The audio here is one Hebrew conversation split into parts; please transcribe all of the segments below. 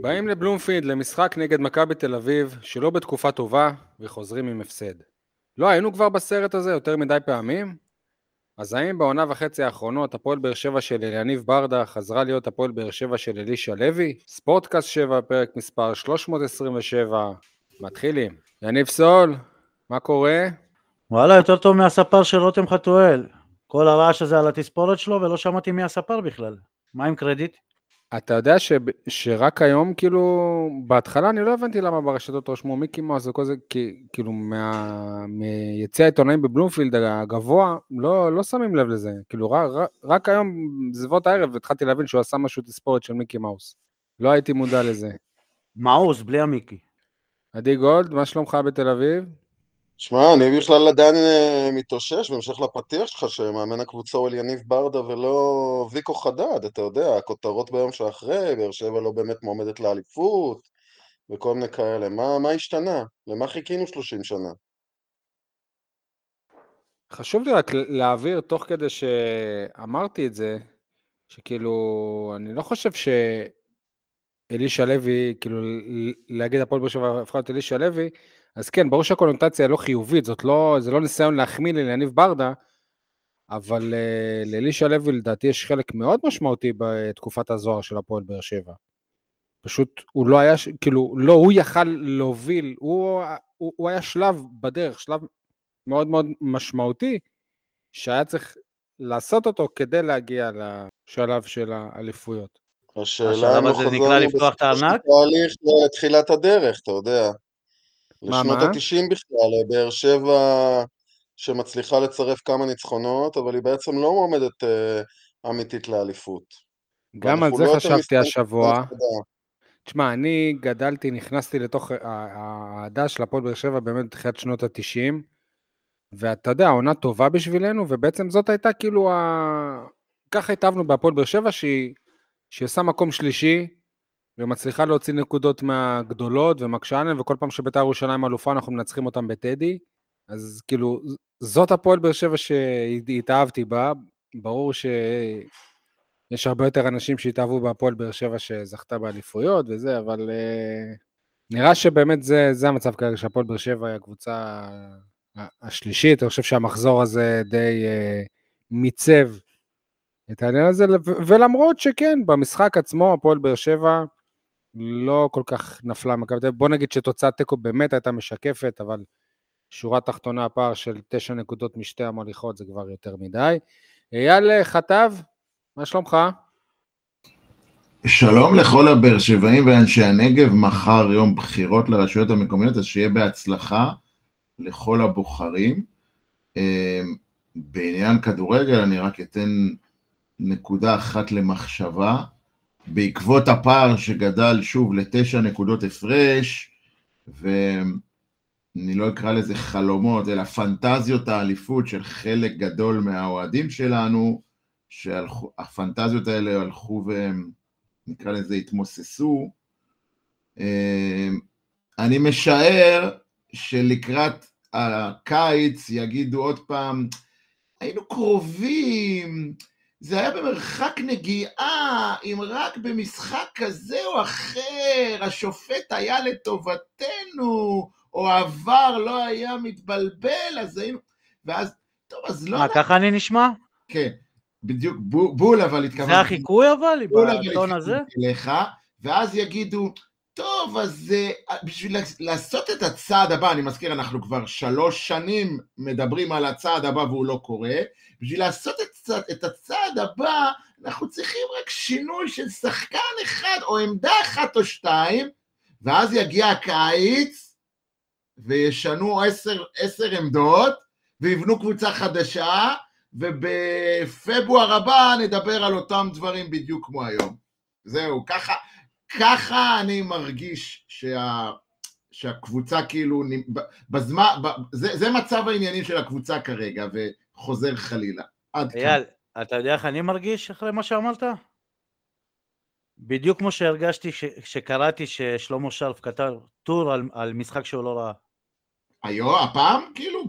באים לבלומפילד למשחק נגד מכבי תל אביב, שלא בתקופה טובה, וחוזרים עם הפסד. לא היינו כבר בסרט הזה יותר מדי פעמים? אז האם בעונה וחצי האחרונות הפועל באר שבע של יניב ברדה חזרה להיות הפועל באר שבע של אלישע לוי? ספורטקאסט 7, פרק מספר 327, מתחילים. יניב סול, מה קורה? וואלה, יותר טוב מהספר של רותם חתואל. כל הרעש הזה על התספורת שלו ולא שמעתי מי הספר בכלל. מה עם קרדיט? אתה יודע ש, שרק היום, כאילו, בהתחלה אני לא הבנתי למה ברשתות רשמו מיקי מאוס וכל זה, כי, כאילו, מה, מיציע העיתונאים בבלומפילד הגבוה, לא, לא שמים לב לזה. כאילו, רק, רק היום, בסביבות הערב, התחלתי להבין שהוא עשה משהו תספורת של מיקי מאוס. לא הייתי מודע לזה. מאוס, בלי המיקי. עדי גולד, מה שלומך בתל אביב? שמע, אני בכלל עדיין אה, מתאושש בהמשך לפתיח שלך שמאמן הקבוצה הוא אליניב ברדה ולא ויקו חדד, אתה יודע, הכותרות ביום שאחרי, באר שבע לא באמת מועמדת לאליפות וכל מיני כאלה. מה, מה השתנה? למה חיכינו 30 שנה? חשוב לי רק להעביר תוך כדי שאמרתי את זה, שכאילו, אני לא חושב שאלישע לוי, כאילו, להגיד הפועל באר שבע הפכה להיות אלישע לוי, אז כן, ברור שהקונוטציה לא חיובית, זאת לא, זה לא ניסיון להחמיא ליניב ברדה, אבל uh, לאלישע לוי לדעתי יש חלק מאוד משמעותי בתקופת הזוהר של הפועל באר שבע. פשוט הוא לא היה, כאילו, לא הוא יכל להוביל, הוא, הוא, הוא היה שלב בדרך, שלב מאוד מאוד משמעותי, שהיה צריך לעשות אותו כדי להגיע לשלב של האליפויות. השאלה אם הוא חוזר לפתוח את הארנק? תהליך לתחילת הדרך, אתה יודע. לשנות ה-90 בכלל, באר שבע שמצליחה לצרף כמה ניצחונות, אבל היא בעצם לא מועמדת אה, אמיתית לאליפות. גם על זה לא חשבתי השבוע. תשמע, אני גדלתי, נכנסתי לתוך האהדה של הפועל באר שבע באמת בתחילת שנות ה-90, ואתה יודע, עונה טובה בשבילנו, ובעצם זאת הייתה כאילו ה... ככה התאהבנו בהפועל באר שבע, שהיא, שהיא עושה מקום שלישי, ומצליחה להוציא נקודות מהגדולות ומקשה עליהן, וכל פעם שבית"ר ירושלים אלופה אנחנו מנצחים אותם בטדי. אז כאילו, זאת הפועל באר שבע שהתאהבתי בה. ברור שיש הרבה יותר אנשים שהתאהבו בהפועל באר שבע שזכתה באליפויות וזה, אבל uh, נראה שבאמת זה, זה המצב כרגע, שהפועל באר שבע היא הקבוצה השלישית. אני חושב שהמחזור הזה די uh, מיצב את העניין הזה, ולמרות שכן, במשחק עצמו הפועל באר שבע, לא כל כך נפלה מכבי תל אביב. בוא נגיד שתוצאת תיקו באמת הייתה משקפת, אבל שורה תחתונה הפער של תשע נקודות משתי המוליכות זה כבר יותר מדי. אייל חטב, מה שלומך? שלום לכל הבאר שבעים ואנשי הנגב, מחר יום בחירות לרשויות המקומיות, אז שיהיה בהצלחה לכל הבוחרים. אמ, בעניין כדורגל אני רק אתן נקודה אחת למחשבה. בעקבות הפער שגדל שוב לתשע נקודות הפרש, ואני לא אקרא לזה חלומות, אלא פנטזיות האליפות של חלק גדול מהאוהדים שלנו, שהפנטזיות האלה הלכו ונקרא לזה התמוססו. אני משער שלקראת הקיץ יגידו עוד פעם, היינו קרובים, זה היה במרחק נגיעה, אם רק במשחק כזה או אחר השופט היה לטובתנו, או העבר לא היה מתבלבל, אז היינו... ואז, טוב, אז לא... מה, ככה אני נשמע? כן, בדיוק, בול, אבל התכוונתי... זה החיקוי אבל, בטון הזה? לך, ואז יגידו, טוב, אז אה, בשביל לעשות את הצעד הבא, אני מזכיר, אנחנו כבר שלוש שנים מדברים על הצעד הבא והוא לא קורה, בשביל לעשות את, את הצעד הבא, אנחנו צריכים רק שינוי של שחקן אחד או עמדה אחת או שתיים, ואז יגיע הקיץ וישנו עשר, עשר עמדות ויבנו קבוצה חדשה, ובפברואר הבא נדבר על אותם דברים בדיוק כמו היום. זהו, ככה, ככה אני מרגיש שה, שהקבוצה כאילו, בזמן, זה, זה מצב העניינים של הקבוצה כרגע, וחוזר חלילה. עד כאן. אייל, אתה יודע איך אני מרגיש אחרי מה שאמרת? בדיוק כמו שהרגשתי כשקראתי ששלמה שרף כתב טור על, על משחק שהוא לא ראה. היום, הפעם? כאילו,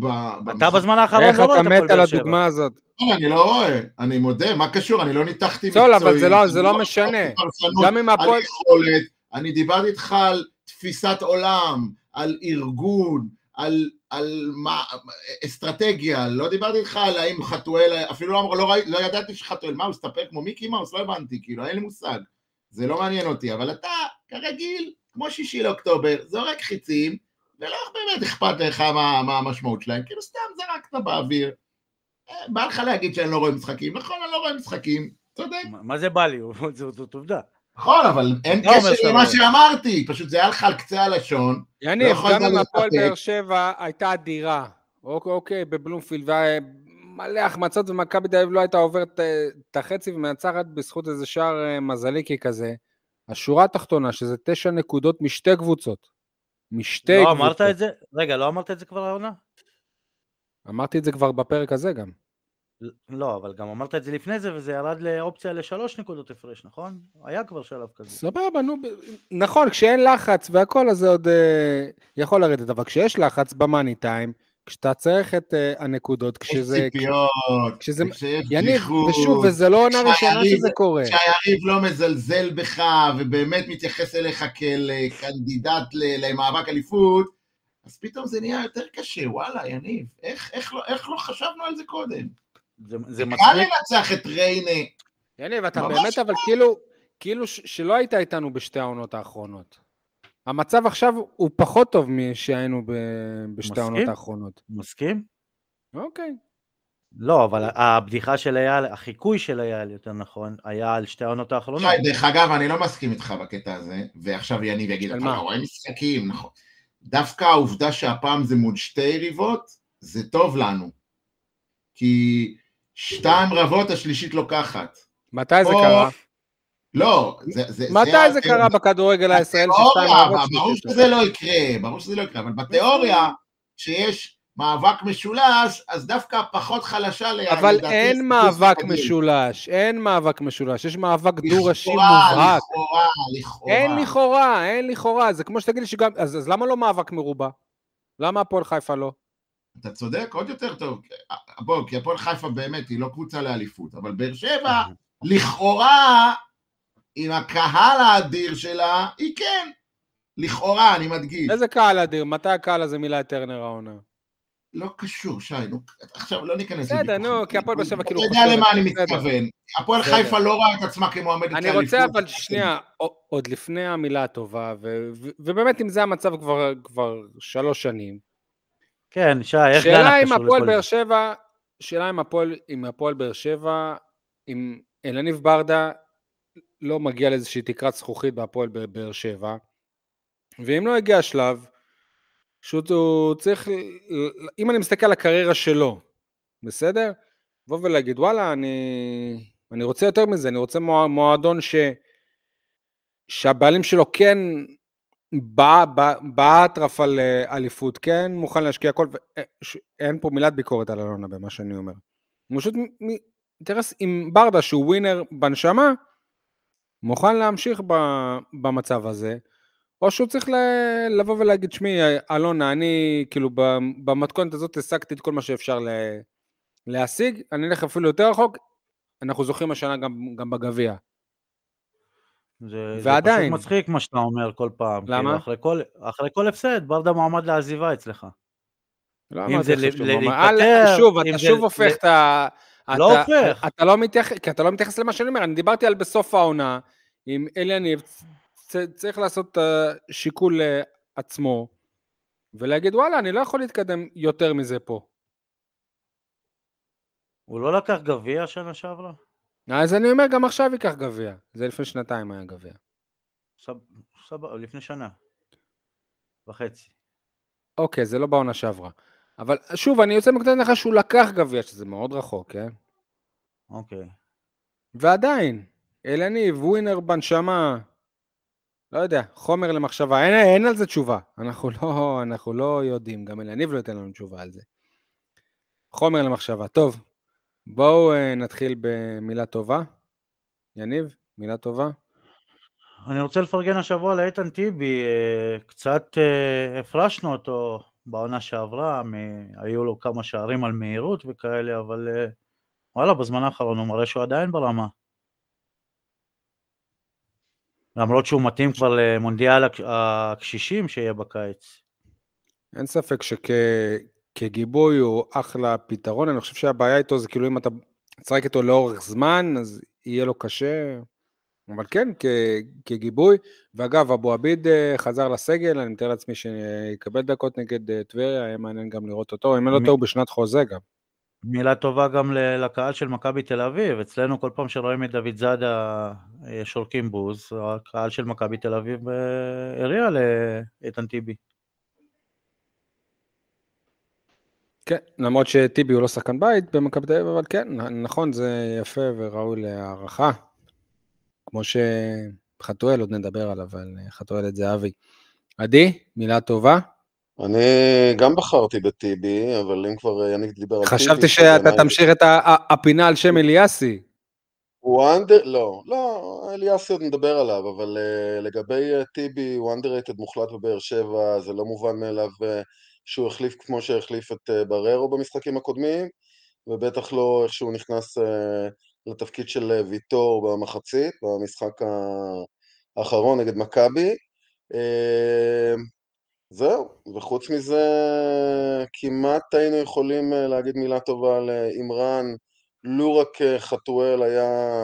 אתה בזמן האחרון לא רואה את הפועל באר שבע. איך אתה מת על הדוגמה הזאת? לא, אני לא רואה, אני מודה, מה קשור? אני לא ניתחתי מקצועית. סול, אבל זה לא, זה לא משנה. גם אם הפועל... אני דיברתי איתך על תפיסת עולם, על ארגון, על, על מה, אסטרטגיה, לא דיברתי איתך על האם חתואל, אפילו לא, לא, לא ידעתי שחתואל, מה הוא הסתפק כמו מיקי מאוס? לא הבנתי, כאילו, אין לי מושג, זה לא מעניין אותי, אבל אתה, כרגיל, כמו שישי לאוקטובר, זורק חיצים, ולא באמת אכפת לך מה, מה המשמעות שלהם, כאילו סתם זרקת באוויר. אה, בא לך להגיד שאני לא רואה משחקים, נכון, אני לא רואה משחקים, צודק. מה זה בא לי? זאת עובדה. נכון, אבל אין קשר למה שאמרתי, פשוט זה היה לך על קצה הלשון. יניב, לא גם אם הפועל באר שבע הייתה אדירה, אוקיי, אוקיי בבלומפילד, מלא החמצות ומכבי תל אביב לא הייתה עוברת אה, את החצי ומנצחת בזכות איזה שער אה, מזליקי כזה. השורה התחתונה, שזה תשע נקודות משתי קבוצות. משתי לא קבוצות. אמרת את זה? רגע, לא אמרת את זה כבר העונה? אמרתי את זה כבר בפרק הזה גם. לא, אבל גם אמרת את זה לפני זה, וזה ירד לאופציה לשלוש נקודות הפרש, נכון? היה כבר שלב כזה. סבבה, נו, נכון, כשאין לחץ והכל, אז זה עוד uh, יכול לרדת, אבל כשיש לחץ במאני טיים, כשאתה צריך את uh, הנקודות, כשזה... יש ציפיות, כשזה... יניב, ושוב, וזה לא עונה ראשונה שזה קורה. כשהיריב לא מזלזל בך, ובאמת מתייחס אליך כאל קנדידט למאבק אליפות, אז פתאום זה נהיה יותר קשה, וואלה, יניב, איך, איך, לא, איך לא חשבנו על זה קודם? זה, זה מצחיק. קל לנצח את ריינה. יניב, אתה באמת, אבל כאילו, כאילו שלא היית איתנו בשתי העונות האחרונות. המצב עכשיו הוא פחות טוב משהיינו בשתי העונות האחרונות. מסכים? אוקיי. לא, אבל הבדיחה של אייל, החיקוי של אייל, יותר נכון, היה על שתי העונות האחרונות. דרך אגב, אני לא מסכים איתך בקטע הזה, ועכשיו יניב יגיד, אתה רואה משחקים, נכון. דווקא העובדה שהפעם זה מול שתי יריבות, זה טוב לנו. כי שתיים רבות, השלישית לוקחת. מתי זה קרה? לא, זה... זה מתי זה, זה קרה בכדורגל הישראלי רבות? ברור שזה לא יקרה, ברור שזה לא יקרה, אבל בתיאוריה, שיש מאבק משולש, אז דווקא פחות חלשה ליד. אבל אין מאבק משולש, אין מאבק משולש, יש מאבק דו-ראשי מובהק. לכאורה, לכאורה. אין לכאורה, אין לכאורה, זה כמו שתגיד לי שגם, אז, אז למה לא מאבק מרובע? למה הפועל חיפה לא? אתה צודק, עוד יותר טוב. בוא, כי הפועל חיפה באמת היא לא קבוצה לאליפות, אבל באר שבע, לכאורה, עם הקהל האדיר שלה, היא כן. לכאורה, אני מדגיש. איזה קהל אדיר? מתי הקהל הזה מילא את טרנר העונה? לא קשור, שי, נו, עכשיו לא ניכנס לוויכוח. בסדר, נו, כי הפועל באר שבע כאילו... אתה יודע למה אני מתכוון. הפועל חיפה לא רואה את עצמה כמועמדת לאליפות. אני רוצה אבל שנייה, עוד לפני המילה הטובה, ובאמת אם זה המצב כבר שלוש שנים, כן, שי, איך גנח קשור לכל שבע, שאלה אם הפועל באר שבע, אם אלניב ברדה לא מגיע לאיזושהי תקרת זכוכית בהפועל באר שבע, ואם לא הגיע השלב, פשוט הוא צריך, אם אני מסתכל על הקריירה שלו, בסדר? לבוא ולהגיד, וואלה, אני, אני רוצה יותר מזה, אני רוצה מועדון ש, שהבעלים שלו כן באטרף על אה, אליפות, כן מוכן להשקיע הכל, אה, אין פה מילת ביקורת על אלונה במה שאני אומר. פשוט אינטרס עם ברדה שהוא ווינר בנשמה, מוכן להמשיך במצב הזה, או שהוא צריך לבוא ולהגיד, שמי, אלונה, אני כאילו במתכונת הזאת השגתי את כל מה שאפשר להשיג, אני אלך אפילו יותר רחוק, אנחנו זוכים השנה גם, גם בגביע. זה, ועדיין. זה פשוט מצחיק מה שאתה אומר כל פעם. למה? כאילו אחרי, כל, אחרי כל הפסד, ברדה מועמד לעזיבה אצלך. לא אם זה להתפטר, שוב, אתה שוב הופך את ה... לא הופך. אתה לא מתייחס, כי אתה לא מתייחס למה שאני אומר, אני דיברתי על בסוף העונה, עם אליניב, צריך לעשות שיקול לעצמו, ולהגיד וואלה, אני לא יכול להתקדם יותר מזה פה. הוא לא לקח גביע שנה שעברה? אז אני אומר, גם עכשיו ייקח גביע. זה לפני שנתיים היה גביע. סבבה, לפני שנה. וחצי. אוקיי, זה לא בעונה שעברה. אבל שוב, אני יוצא מנקודת הנחה שהוא לקח גביע, שזה מאוד רחוק, כן? אוקיי. ועדיין, אלניב, ווינר בנשמה, לא יודע, חומר למחשבה, אין, אין על זה תשובה. אנחנו לא, אנחנו לא יודעים, גם אלניב לא ייתן לנו תשובה על זה. חומר למחשבה. טוב, בואו uh, נתחיל במילה טובה. יניב, מילה טובה. אני רוצה לפרגן השבוע לאיתן טיבי, uh, קצת uh, הפרשנו אותו בעונה שעברה, מ... היו לו כמה שערים על מהירות וכאלה, אבל uh, וואלה, בזמן האחרון הוא מראה שהוא עדיין ברמה. למרות שהוא מתאים כבר למונדיאל הקשישים שיהיה בקיץ. אין ספק שכגיבוי הוא אחלה פתרון, אני חושב שהבעיה איתו זה כאילו אם אתה תשחק איתו לאורך זמן, אז יהיה לו קשה, אבל כן, כגיבוי. ואגב, אבו עביד אה, חזר לסגל, אני מתאר לעצמי שיקבל דקות נגד אה, טבריה, היה מעניין גם לראות אותו, אם אין לו הוא בשנת חוזה גם. מילה טובה גם לקהל של מכבי תל אביב, אצלנו כל פעם שרואים את דוד זאדה אה, שורקים בוז, הקהל של מכבי תל אביב הריע לאיתן טיבי. כן, למרות שטיבי הוא לא שחקן בית במכבי תל אביב, אבל כן, נכון, זה יפה וראוי להערכה. כמו שחתואל, עוד נדבר עליו, על חתואל את זהבי. עדי, מילה טובה? אני גם בחרתי בטיבי, אבל אם כבר יניק דיבר על טיבי... חשבתי שאתה תמשיך את הפינה על שם אליאסי. הוא אנדר... לא, לא, אליאסי עוד נדבר עליו, אבל uh, לגבי טיבי, הוא underrated מוחלט בבאר שבע, זה לא מובן מאליו שהוא החליף כמו שהחליף את בררו במשחקים הקודמים, ובטח לא איך שהוא נכנס לתפקיד של אה, ויטור במחצית, במשחק האחרון נגד מכבי. אה, זהו, וחוץ מזה כמעט היינו יכולים אה, להגיד מילה טובה על אימרן, לו רק חתואל היה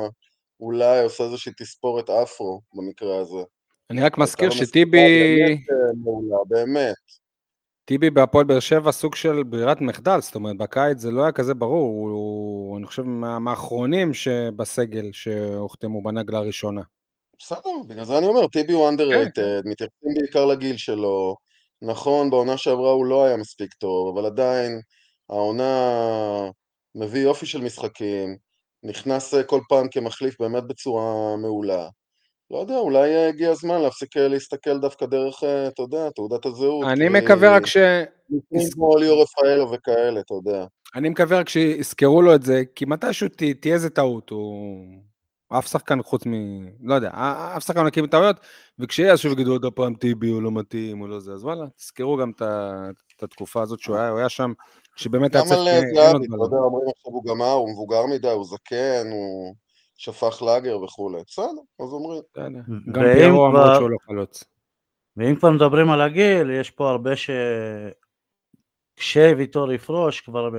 אולי עושה איזושהי תספורת אפרו במקרה הזה. אני רק מזכיר שטיבי... באמת. טיבי בהפועל באר שבע סוג של ברירת מחדל, זאת אומרת, בקיץ זה לא היה כזה ברור, הוא, הוא אני חושב, מהאחרונים שבסגל שהוחתמו בנגלה הראשונה. בסדר, בגלל זה אני אומר, טיבי הוא underrated, כן. מתייחסים בעיקר לגיל שלו. נכון, בעונה שעברה הוא לא היה מספיק טוב, אבל עדיין העונה מביא יופי של משחקים, נכנס כל פעם כמחליף באמת בצורה מעולה. לא יודע, אולי הגיע הזמן להפסיק אה, להסתכל דווקא דרך, אה, אתה יודע, תעודת הזהות. אני מקווה רק ש... כמו ליאור רפאלו וכאלה, אתה יודע. אני מקווה רק שיזכרו לו את זה, כי מתישהו תהיה איזה טעות, הוא... אף שחקן חוץ מ... לא יודע, אף שחקן לא מקים טעויות, וכשיהיה אז שוב יגידו עוד פעם טיבי, הוא לא מתאים, הוא לא זה, אז וואלה, תזכרו גם את התקופה הזאת שהוא היה, הוא היה שם, שבאמת היה צריך... גם על זהבי, אתה יודע, אומרים עכשיו הוא גמר, הוא מבוגר מדי, הוא זקן, הוא... שפך לאגר וכולי. בסדר, אז אומרים. גם פיירו אמר שהוא לא חלוץ. ואם כבר מדברים על הגיל, יש פה הרבה ש... כשוויטור יפרוש, כבר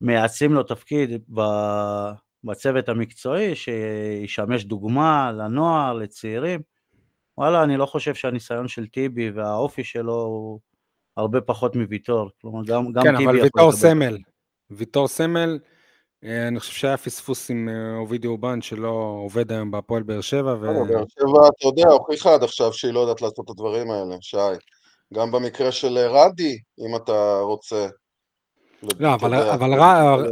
מייעצים לו תפקיד בצוות המקצועי, שישמש דוגמה לנוער, לצעירים. וואלה, אני לא חושב שהניסיון של טיבי והאופי שלו הוא הרבה פחות מוויטור. כלומר, גם, גם כן, טיבי... כן, אבל ויטור סמל. ויטור סמל, אני חושב שהיה פספוס עם אה, אובידי אובן שלא עובד היום בהפועל באר שבע. ו... באר שבע, אתה יודע, הוכיחה עד עכשיו שהיא לא יודעת לעשות את הדברים האלה, שי. גם במקרה של אה, רדי, אם אתה רוצה. לא, אבל, אבל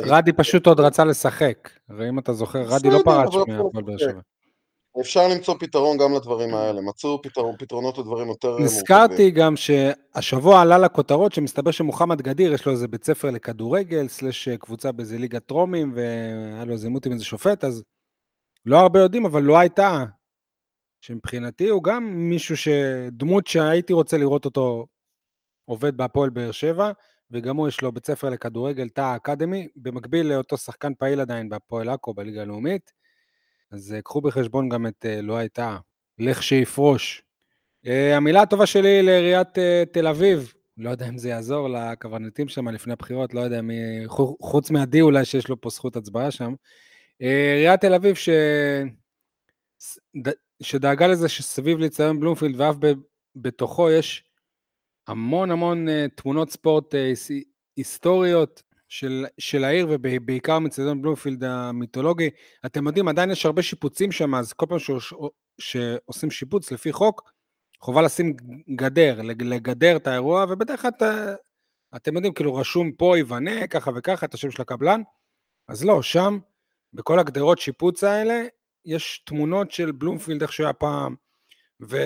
רדי פשוט עוד רצה לשחק. הרי אם אתה זוכר, רדי לא פרץ מהפועל באר שבע. אפשר למצוא פתרון גם לדברים האלה, מצאו פתרון, פתרונות לדברים יותר מורכבים. נזכרתי גם שהשבוע עלה לכותרות שמסתבר שמוחמד גדיר יש לו איזה בית ספר לכדורגל, סלש קבוצה באיזה ליגת טרומים, והיה לו איזה עימות עם איזה שופט, אז לא הרבה יודעים, אבל לא הייתה, שמבחינתי הוא גם מישהו ש... דמות שהייתי רוצה לראות אותו עובד בהפועל באר שבע, וגם הוא יש לו בית ספר לכדורגל, תא אקדמי, במקביל לאותו שחקן פעיל עדיין בהפועל עכו בליגה הלאומית. אז אה, קחו בחשבון גם את אה, לא הייתה, לך שיפרוש. אה, המילה הטובה שלי לעיריית תל אביב, לא יודע אם זה יעזור לקברניטים שם לפני הבחירות, לא יודע מי, חוץ מעדי אולי שיש לו פה זכות הצבעה שם. עיריית תל אביב ש... שדאגה לזה שסביב לאיצטדיון בלומפילד ואף בתוכו יש המון המון תמונות ספורט היסטוריות של, של העיר, ובעיקר מצדון בלומפילד המיתולוגי. אתם יודעים, עדיין יש הרבה שיפוצים שם, אז כל פעם ש, שעושים שיפוץ לפי חוק, חובה לשים גדר, לגדר את האירוע, ובדרך כלל אתם יודעים, כאילו רשום פה ייבנה, ככה וככה, את השם של הקבלן. אז לא, שם, בכל הגדרות שיפוץ האלה, יש תמונות של בלומפילד, איך שהיה פעם, ו...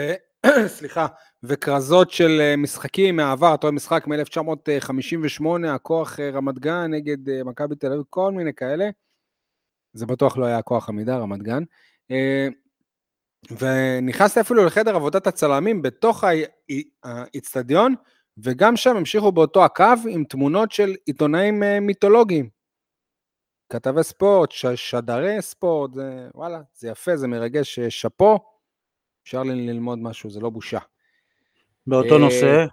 סליחה, וכרזות של אה, משחקים מהעבר, אתה רואה משחק מ-1958, הכוח אה, רמת גן נגד אה, מכבי תל אביב, כל מיני כאלה. זה בטוח לא היה כוח עמידה, רמת גן. ונכנסתי אפילו לחדר עבודת הצלמים בתוך האיצטדיון, וגם שם המשיכו באותו הקו עם תמונות של עיתונאים מיתולוגיים. כתבי ספורט, שדרי ספורט, וואלה, זה יפה, זה מרגש, שאפו. אפשר ללמוד משהו, זה לא בושה. באותו אה, נושא,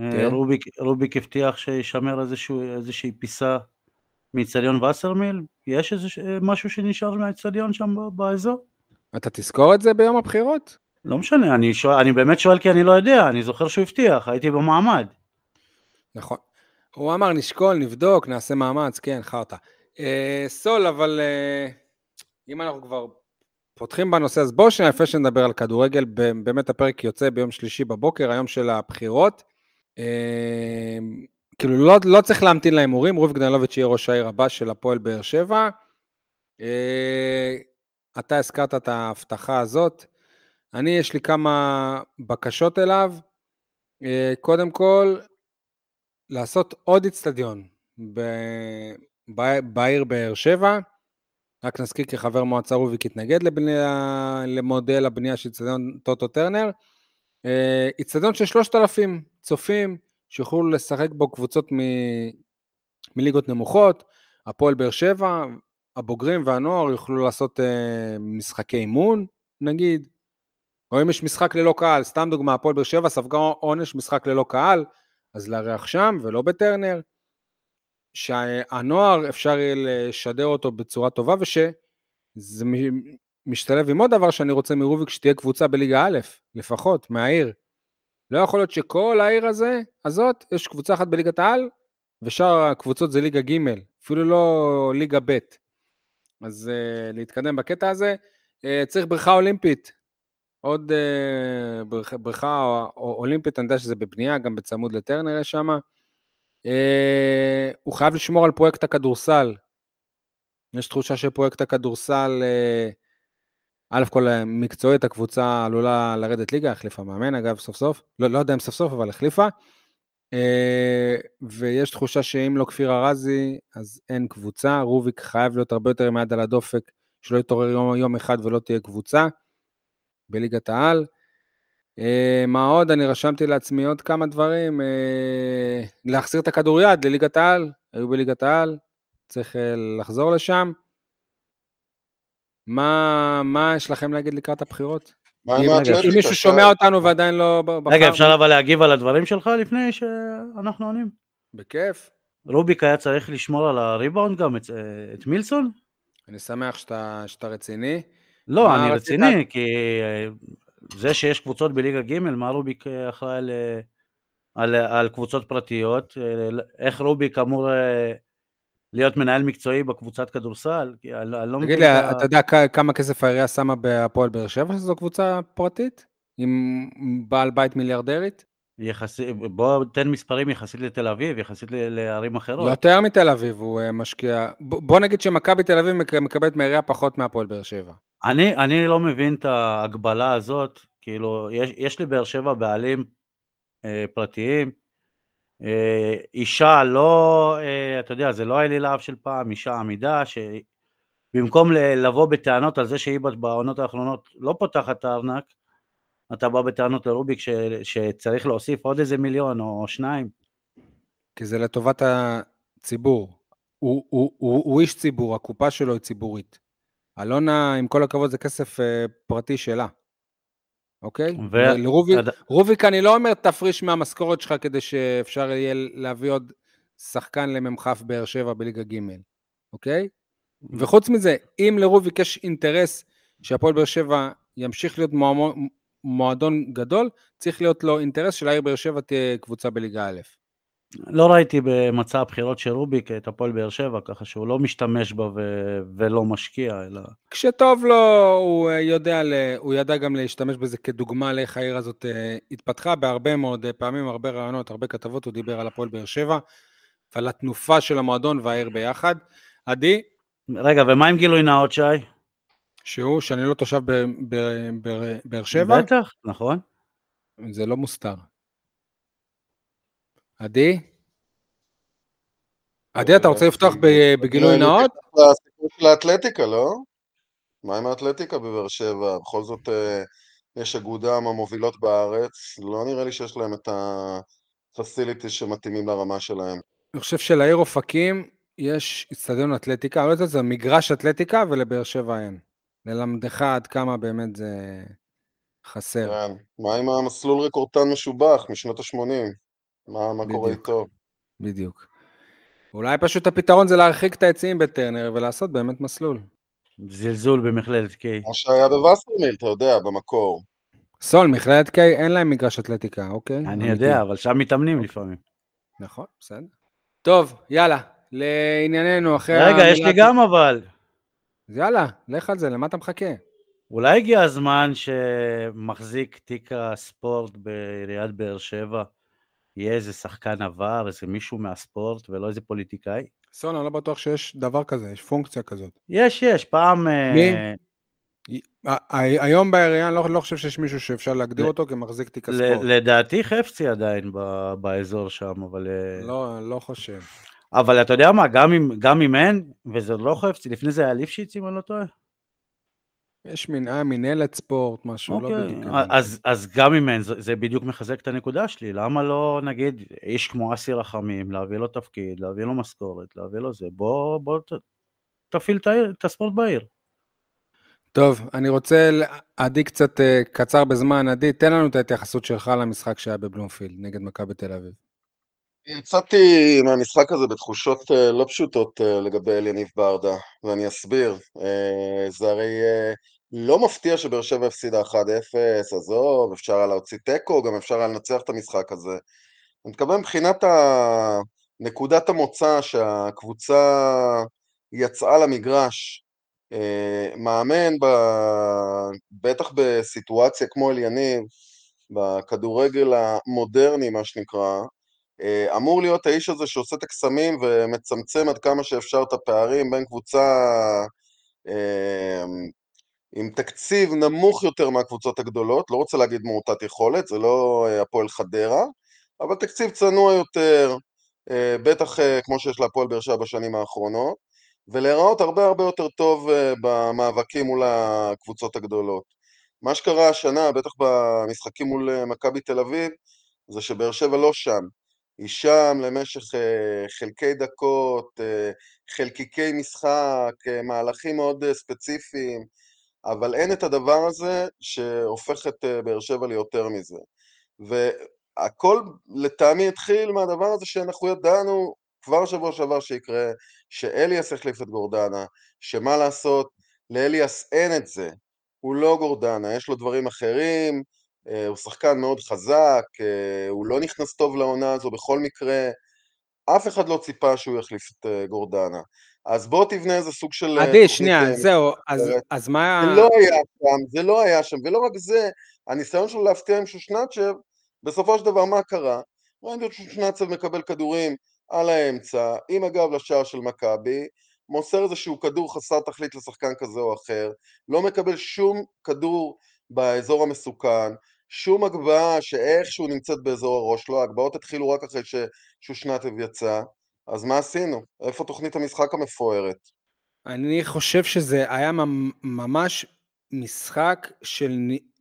אה, כן. רוביק, רוביק הבטיח שישמר איזשהו, איזושהי פיסה מאיצטדיון וסרמיל, יש איזה משהו שנשאר מהאיצטדיון שם באזור? אתה תזכור את זה ביום הבחירות? לא משנה, אני, שואל, אני באמת שואל כי אני לא יודע, אני זוכר שהוא הבטיח, הייתי במעמד. נכון. הוא אמר, נשקול, נבדוק, נעשה מאמץ, כן, חרטא. אה, סול, אבל אה, אם אנחנו כבר פותחים בנושא, אז בואו שנייה, לפני שנדבר על כדורגל, באמת הפרק יוצא ביום שלישי בבוקר, היום של הבחירות. אה, כאילו, לא, לא צריך להמתין להימורים, רוביק דנילוביץ' יהיה ראש העיר הבא של הפועל באר שבע. אה, אתה הזכרת את ההבטחה הזאת. אני, יש לי כמה בקשות אליו. אה, קודם כל, לעשות עוד איצטדיון בעיר באר שבע. רק נזכיר כי חבר מועצה רוביק התנגד לבנייה, למודל הבנייה של איצטדיון טוטו טרנר. אה, איצטדיון של 3,000 צופים שיוכלו לשחק בו קבוצות מ... מליגות נמוכות, הפועל באר שבע, הבוגרים והנוער יוכלו לעשות אה, משחקי אימון, נגיד, או אם יש משחק ללא קהל, סתם דוגמה, הפועל באר שבע ספגה עונש משחק ללא קהל, אז לארח שם ולא בטרנר. שהנוער אפשר יהיה לשדר אותו בצורה טובה, ושזה משתלב עם עוד דבר שאני רוצה מרוביק, שתהיה קבוצה בליגה א', לפחות, מהעיר. לא יכול להיות שכל העיר הזה, הזאת, יש קבוצה אחת בליגת העל, ושאר הקבוצות זה ליגה ג', אפילו לא ליגה ב'. אז uh, להתקדם בקטע הזה. Uh, צריך בריכה אולימפית. עוד uh, בריכה אולימפית, אני יודע שזה בבנייה, גם בצמוד לטרנר יש שם. Uh, הוא חייב לשמור על פרויקט הכדורסל. יש תחושה שפרויקט הכדורסל, uh, א' כל מקצועית הקבוצה עלולה לרדת ליגה, החליפה מאמן אגב סוף סוף, לא, לא יודע אם סוף סוף אבל החליפה. Uh, ויש תחושה שאם לא כפיר ארזי אז אין קבוצה, רוביק חייב להיות הרבה יותר עם היד על הדופק, שלא יתעורר יום, יום אחד ולא תהיה קבוצה בליגת העל. Uh, מה עוד? אני רשמתי לעצמי עוד כמה דברים. Uh, להחזיר את הכדוריד לליגת העל, היו בליגת העל, צריך uh, לחזור לשם. מה, מה יש לכם להגיד לקראת הבחירות? אם, מישהו שומע אותנו ועדיין לא בחר... רגע, אפשר אבל להגיב על הדברים שלך לפני שאנחנו עונים? בכיף. רוביק היה צריך לשמור על הריבאונד גם, את, את מילסון? אני שמח שאתה, שאתה רציני. לא, אני רצית? רציני, כי אה, זה שיש קבוצות בליגה ג', מה רוביק אה, אחראי על, אה, על, על קבוצות פרטיות? אה, איך רוביק אמור להיות מנהל מקצועי בקבוצת כדורסל? אני, אני לא תגיד לי, ה- אתה יודע כמה כסף העירייה שמה בהפועל באר שבע, שזו קבוצה פרטית? עם בעל בית מיליארדרית? יחסי, בוא תן מספרים יחסית לתל אביב, יחסית ל- לערים אחרות. יותר מתל אביב הוא אה, משקיע. בוא נגיד שמכבי תל אביב מק- מקבלת מהעירייה פחות מהפועל באר שבע. אני, אני לא מבין את ההגבלה הזאת, כאילו, יש, יש לי באר שבע בעלים אה, פרטיים, אה, אישה לא, אה, אתה יודע, זה לא האלי להב של פעם, אישה עמידה, שבמקום לבוא בטענות על זה שהיא בעונות האחרונות לא פותחת את הארנק, אתה בא בטענות לרוביק ש, שצריך להוסיף עוד איזה מיליון או שניים. כי זה לטובת הציבור. הוא, הוא, הוא, הוא איש ציבור, הקופה שלו היא ציבורית. אלונה, עם כל הכבוד, זה כסף אה, פרטי שלה. אוקיי? ו- לרוביק, עד- רוביק, אני לא אומר תפריש מהמשכורת שלך כדי שאפשר יהיה להביא עוד שחקן למ"כ באר שבע בליגה ג', אוקיי? וחוץ מזה, אם לרוביק יש אינטרס שהפועל באר שבע ימשיך להיות מועמו- מועדון גדול, צריך להיות לו אינטרס שלעיר באר שבע תהיה קבוצה בליגה א'. לא ראיתי במצע הבחירות של רוביק את הפועל באר שבע, ככה שהוא לא משתמש בה ו- ולא משקיע, אלא... כשטוב לו, הוא אה, יודע, ל... הוא ידע גם להשתמש בזה כדוגמה לאיך העיר הזאת אה, התפתחה בהרבה מאוד אה, פעמים, הרבה רעיונות, הרבה כתבות, הוא דיבר על הפועל באר שבע, ועל התנופה של המועדון והעיר ביחד. עדי, רגע, ומה עם גילוי נאות, שי? שהוא, שאני לא תושב באר שבע, בטח, נכון. זה לא מוסתר. עדי? עדי, אתה רוצה לפתוח בגילוי נאות? לסיפור של האתלטיקה, לא? מה עם האתלטיקה בבאר שבע? בכל זאת אה, יש אגודה מהמובילות בארץ, לא נראה לי שיש להם את הפסיליטי שמתאימים לרמה שלהם. אני חושב שלעיר אופקים יש אצטדיון אתלטיקה, אני לא יודעת, זה מגרש אתלטיקה ולבאר שבע אין. ללמדך עד כמה באמת זה... חסר. כן. מה עם המסלול רקורטן משובח משנות ה-80? מה, מה קורה. איתו? בדיוק. אולי פשוט הפתרון זה להרחיק את העצים בטרנר ולעשות באמת מסלול. זלזול במכללת קיי. מה שהיה בווסרמיל, אתה יודע, במקור. סול, מכללת קיי, אין להם מגרש אתלטיקה, אוקיי? אני. יודע, אבל שם מתאמנים לפעמים. נכון, בסדר. טוב, יאללה, לענייננו, אחרי... רגע, יש לי גם אבל. אז יאללה, לך על זה, למה אתה מחכה? אולי הגיע הזמן שמחזיק תיק הספורט בעיריית באר שבע, יהיה איזה שחקן עבר, איזה מישהו מהספורט ולא איזה פוליטיקאי? סול, אני לא בטוח שיש דבר כזה, יש פונקציה כזאת. יש, יש, פעם... אה, מי? היום בעירייה אני לא, לא חושב שיש מישהו שאפשר להגדיר אותו כמחזיק תיק הספורט. לדעתי חפצי עדיין באזור שם, אבל... אה, לא, לא חושב. אבל אתה יודע מה, גם אם, גם אם אין, וזה לא חפצי, לפני זה היה ליפשיץ, אם אני לא טועה. יש מין, אה, מנהלת ספורט, משהו, לא אוקיי, בדיוק. אז, אז גם אם אין, זה, זה בדיוק מחזק את הנקודה שלי, למה לא נגיד איש כמו אסי רחמים, להביא לו תפקיד, להביא לו משכורת, להביא לו זה, בוא, בוא ת, תפעיל את, הספורט בעיר. טוב, אני רוצה, עדי קצת אה, קצר בזמן, עדי, תן לנו את ההתייחסות שלך למשחק שהיה בבלומפילד נגד מכבי תל אביב. יצאתי מהמשחק הזה בתחושות אה, לא פשוטות אה, לגבי אליניב ברדה, ואני אסביר. אה, זה הרי לא מפתיע שבאר שבע הפסידה 1-0, עזוב, אפשר היה להוציא תיקו, גם אפשר היה לנצח את המשחק הזה. אני מתכוון מבחינת נקודת המוצא שהקבוצה יצאה למגרש, מאמן, ב... בטח בסיטואציה כמו אליניב, בכדורגל המודרני מה שנקרא, אמור להיות האיש הזה שעושה את הקסמים ומצמצם עד כמה שאפשר את הפערים בין קבוצה אה, עם תקציב נמוך יותר מהקבוצות הגדולות, לא רוצה להגיד מעוטת יכולת, זה לא אה, הפועל חדרה, אבל תקציב צנוע יותר, אה, בטח אה, כמו שיש להפועל באר שבע בשנים האחרונות, ולהיראות הרבה הרבה יותר טוב אה, במאבקים מול הקבוצות הגדולות. מה שקרה השנה, בטח במשחקים מול אה, מכבי תל אביב, זה שבאר שבע לא שם. היא שם למשך אה, חלקי דקות, אה, חלקיקי משחק, אה, מהלכים מאוד ספציפיים, אבל אין את הדבר הזה שהופך את באר שבע ליותר מזה. והכל לטעמי התחיל מהדבר הזה שאנחנו ידענו כבר שבוע שעבר שיקרה, שאליאס החליף את גורדנה, שמה לעשות, לאליאס אין את זה, הוא לא גורדנה, יש לו דברים אחרים, הוא שחקן מאוד חזק, אה, הוא לא נכנס טוב לעונה הזו בכל מקרה, אף אחד לא ציפה שהוא יחליף את אה, גורדנה. אז בוא תבנה איזה סוג של... אה, עדי, שנייה, אה, זהו, אז. אז מה... זה לא היה שם, זה לא היה שם, ולא רק זה, הניסיון שלו להפתיע עם שושנצ'ב, בסופו של דבר מה קרה? ראינו את שושנצ'ב מקבל כדורים על האמצע, עם הגב לשער של מכבי, מוסר איזשהו כדור חסר תכלית לשחקן כזה או אחר, לא מקבל שום כדור באזור המסוכן, שום הגבהה שאיכשהו נמצאת באזור הראש שלו, ההגבהות התחילו רק אחרי ששושנצ'ב יצא, אז מה עשינו? איפה תוכנית המשחק המפוארת? אני חושב שזה היה ממ- ממש משחק של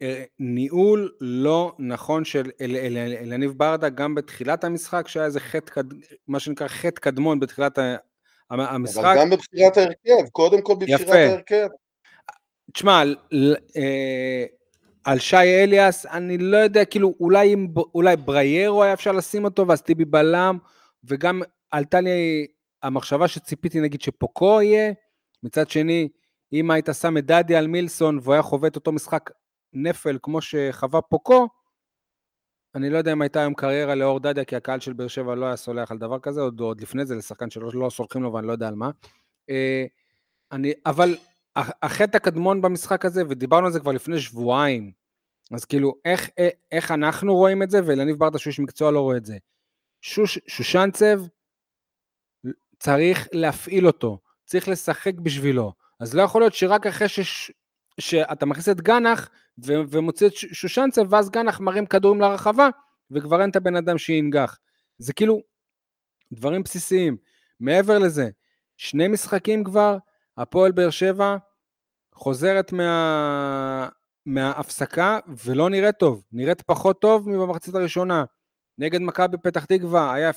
אה, ניהול לא נכון של אל- אל- אל- אלניב ברדה, גם בתחילת המשחק, שהיה איזה חטא, קד- מה שנקרא חטא קדמון בתחילת המשחק. אבל גם בבחירת ההרכב, קודם כל בבחירת יפה. ההרכב. תשמע, אה, על שי אליאס, אני לא יודע, כאילו, אולי, אולי בריירו היה אפשר לשים אותו, ואז טיבי בלם, וגם עלתה לי המחשבה שציפיתי, נגיד, שפוקו יהיה. מצד שני, אם היית שם את דדי על מילסון, והוא היה חווה את אותו משחק נפל כמו שחווה פוקו, אני לא יודע אם הייתה היום קריירה לאור דדיה, כי הקהל של באר שבע לא היה סולח על דבר כזה, עוד, עוד לפני זה, לשחקן שלא לא סולחים לו ואני לא יודע על מה. אה, אני, אבל החטא הקדמון במשחק הזה, ודיברנו על זה כבר לפני שבועיים, אז כאילו, איך, אה, איך אנחנו רואים את זה, ולניב ברדה שהוא איש מקצוע לא רואה את זה. שוש, שושנצב, צריך להפעיל אותו, צריך לשחק בשבילו. אז לא יכול להיות שרק אחרי שש, שאתה מכניס את גנח ו, ומוציא את שושנצב, ואז גנח מרים כדורים לרחבה, וכבר אין את הבן אדם שינגח. זה כאילו דברים בסיסיים. מעבר לזה, שני משחקים כבר, הפועל באר שבע חוזרת מה... מההפסקה ולא נראית טוב, נראית פחות טוב מבמחצית הראשונה. נגד מכבי פתח תקווה היה 0-0,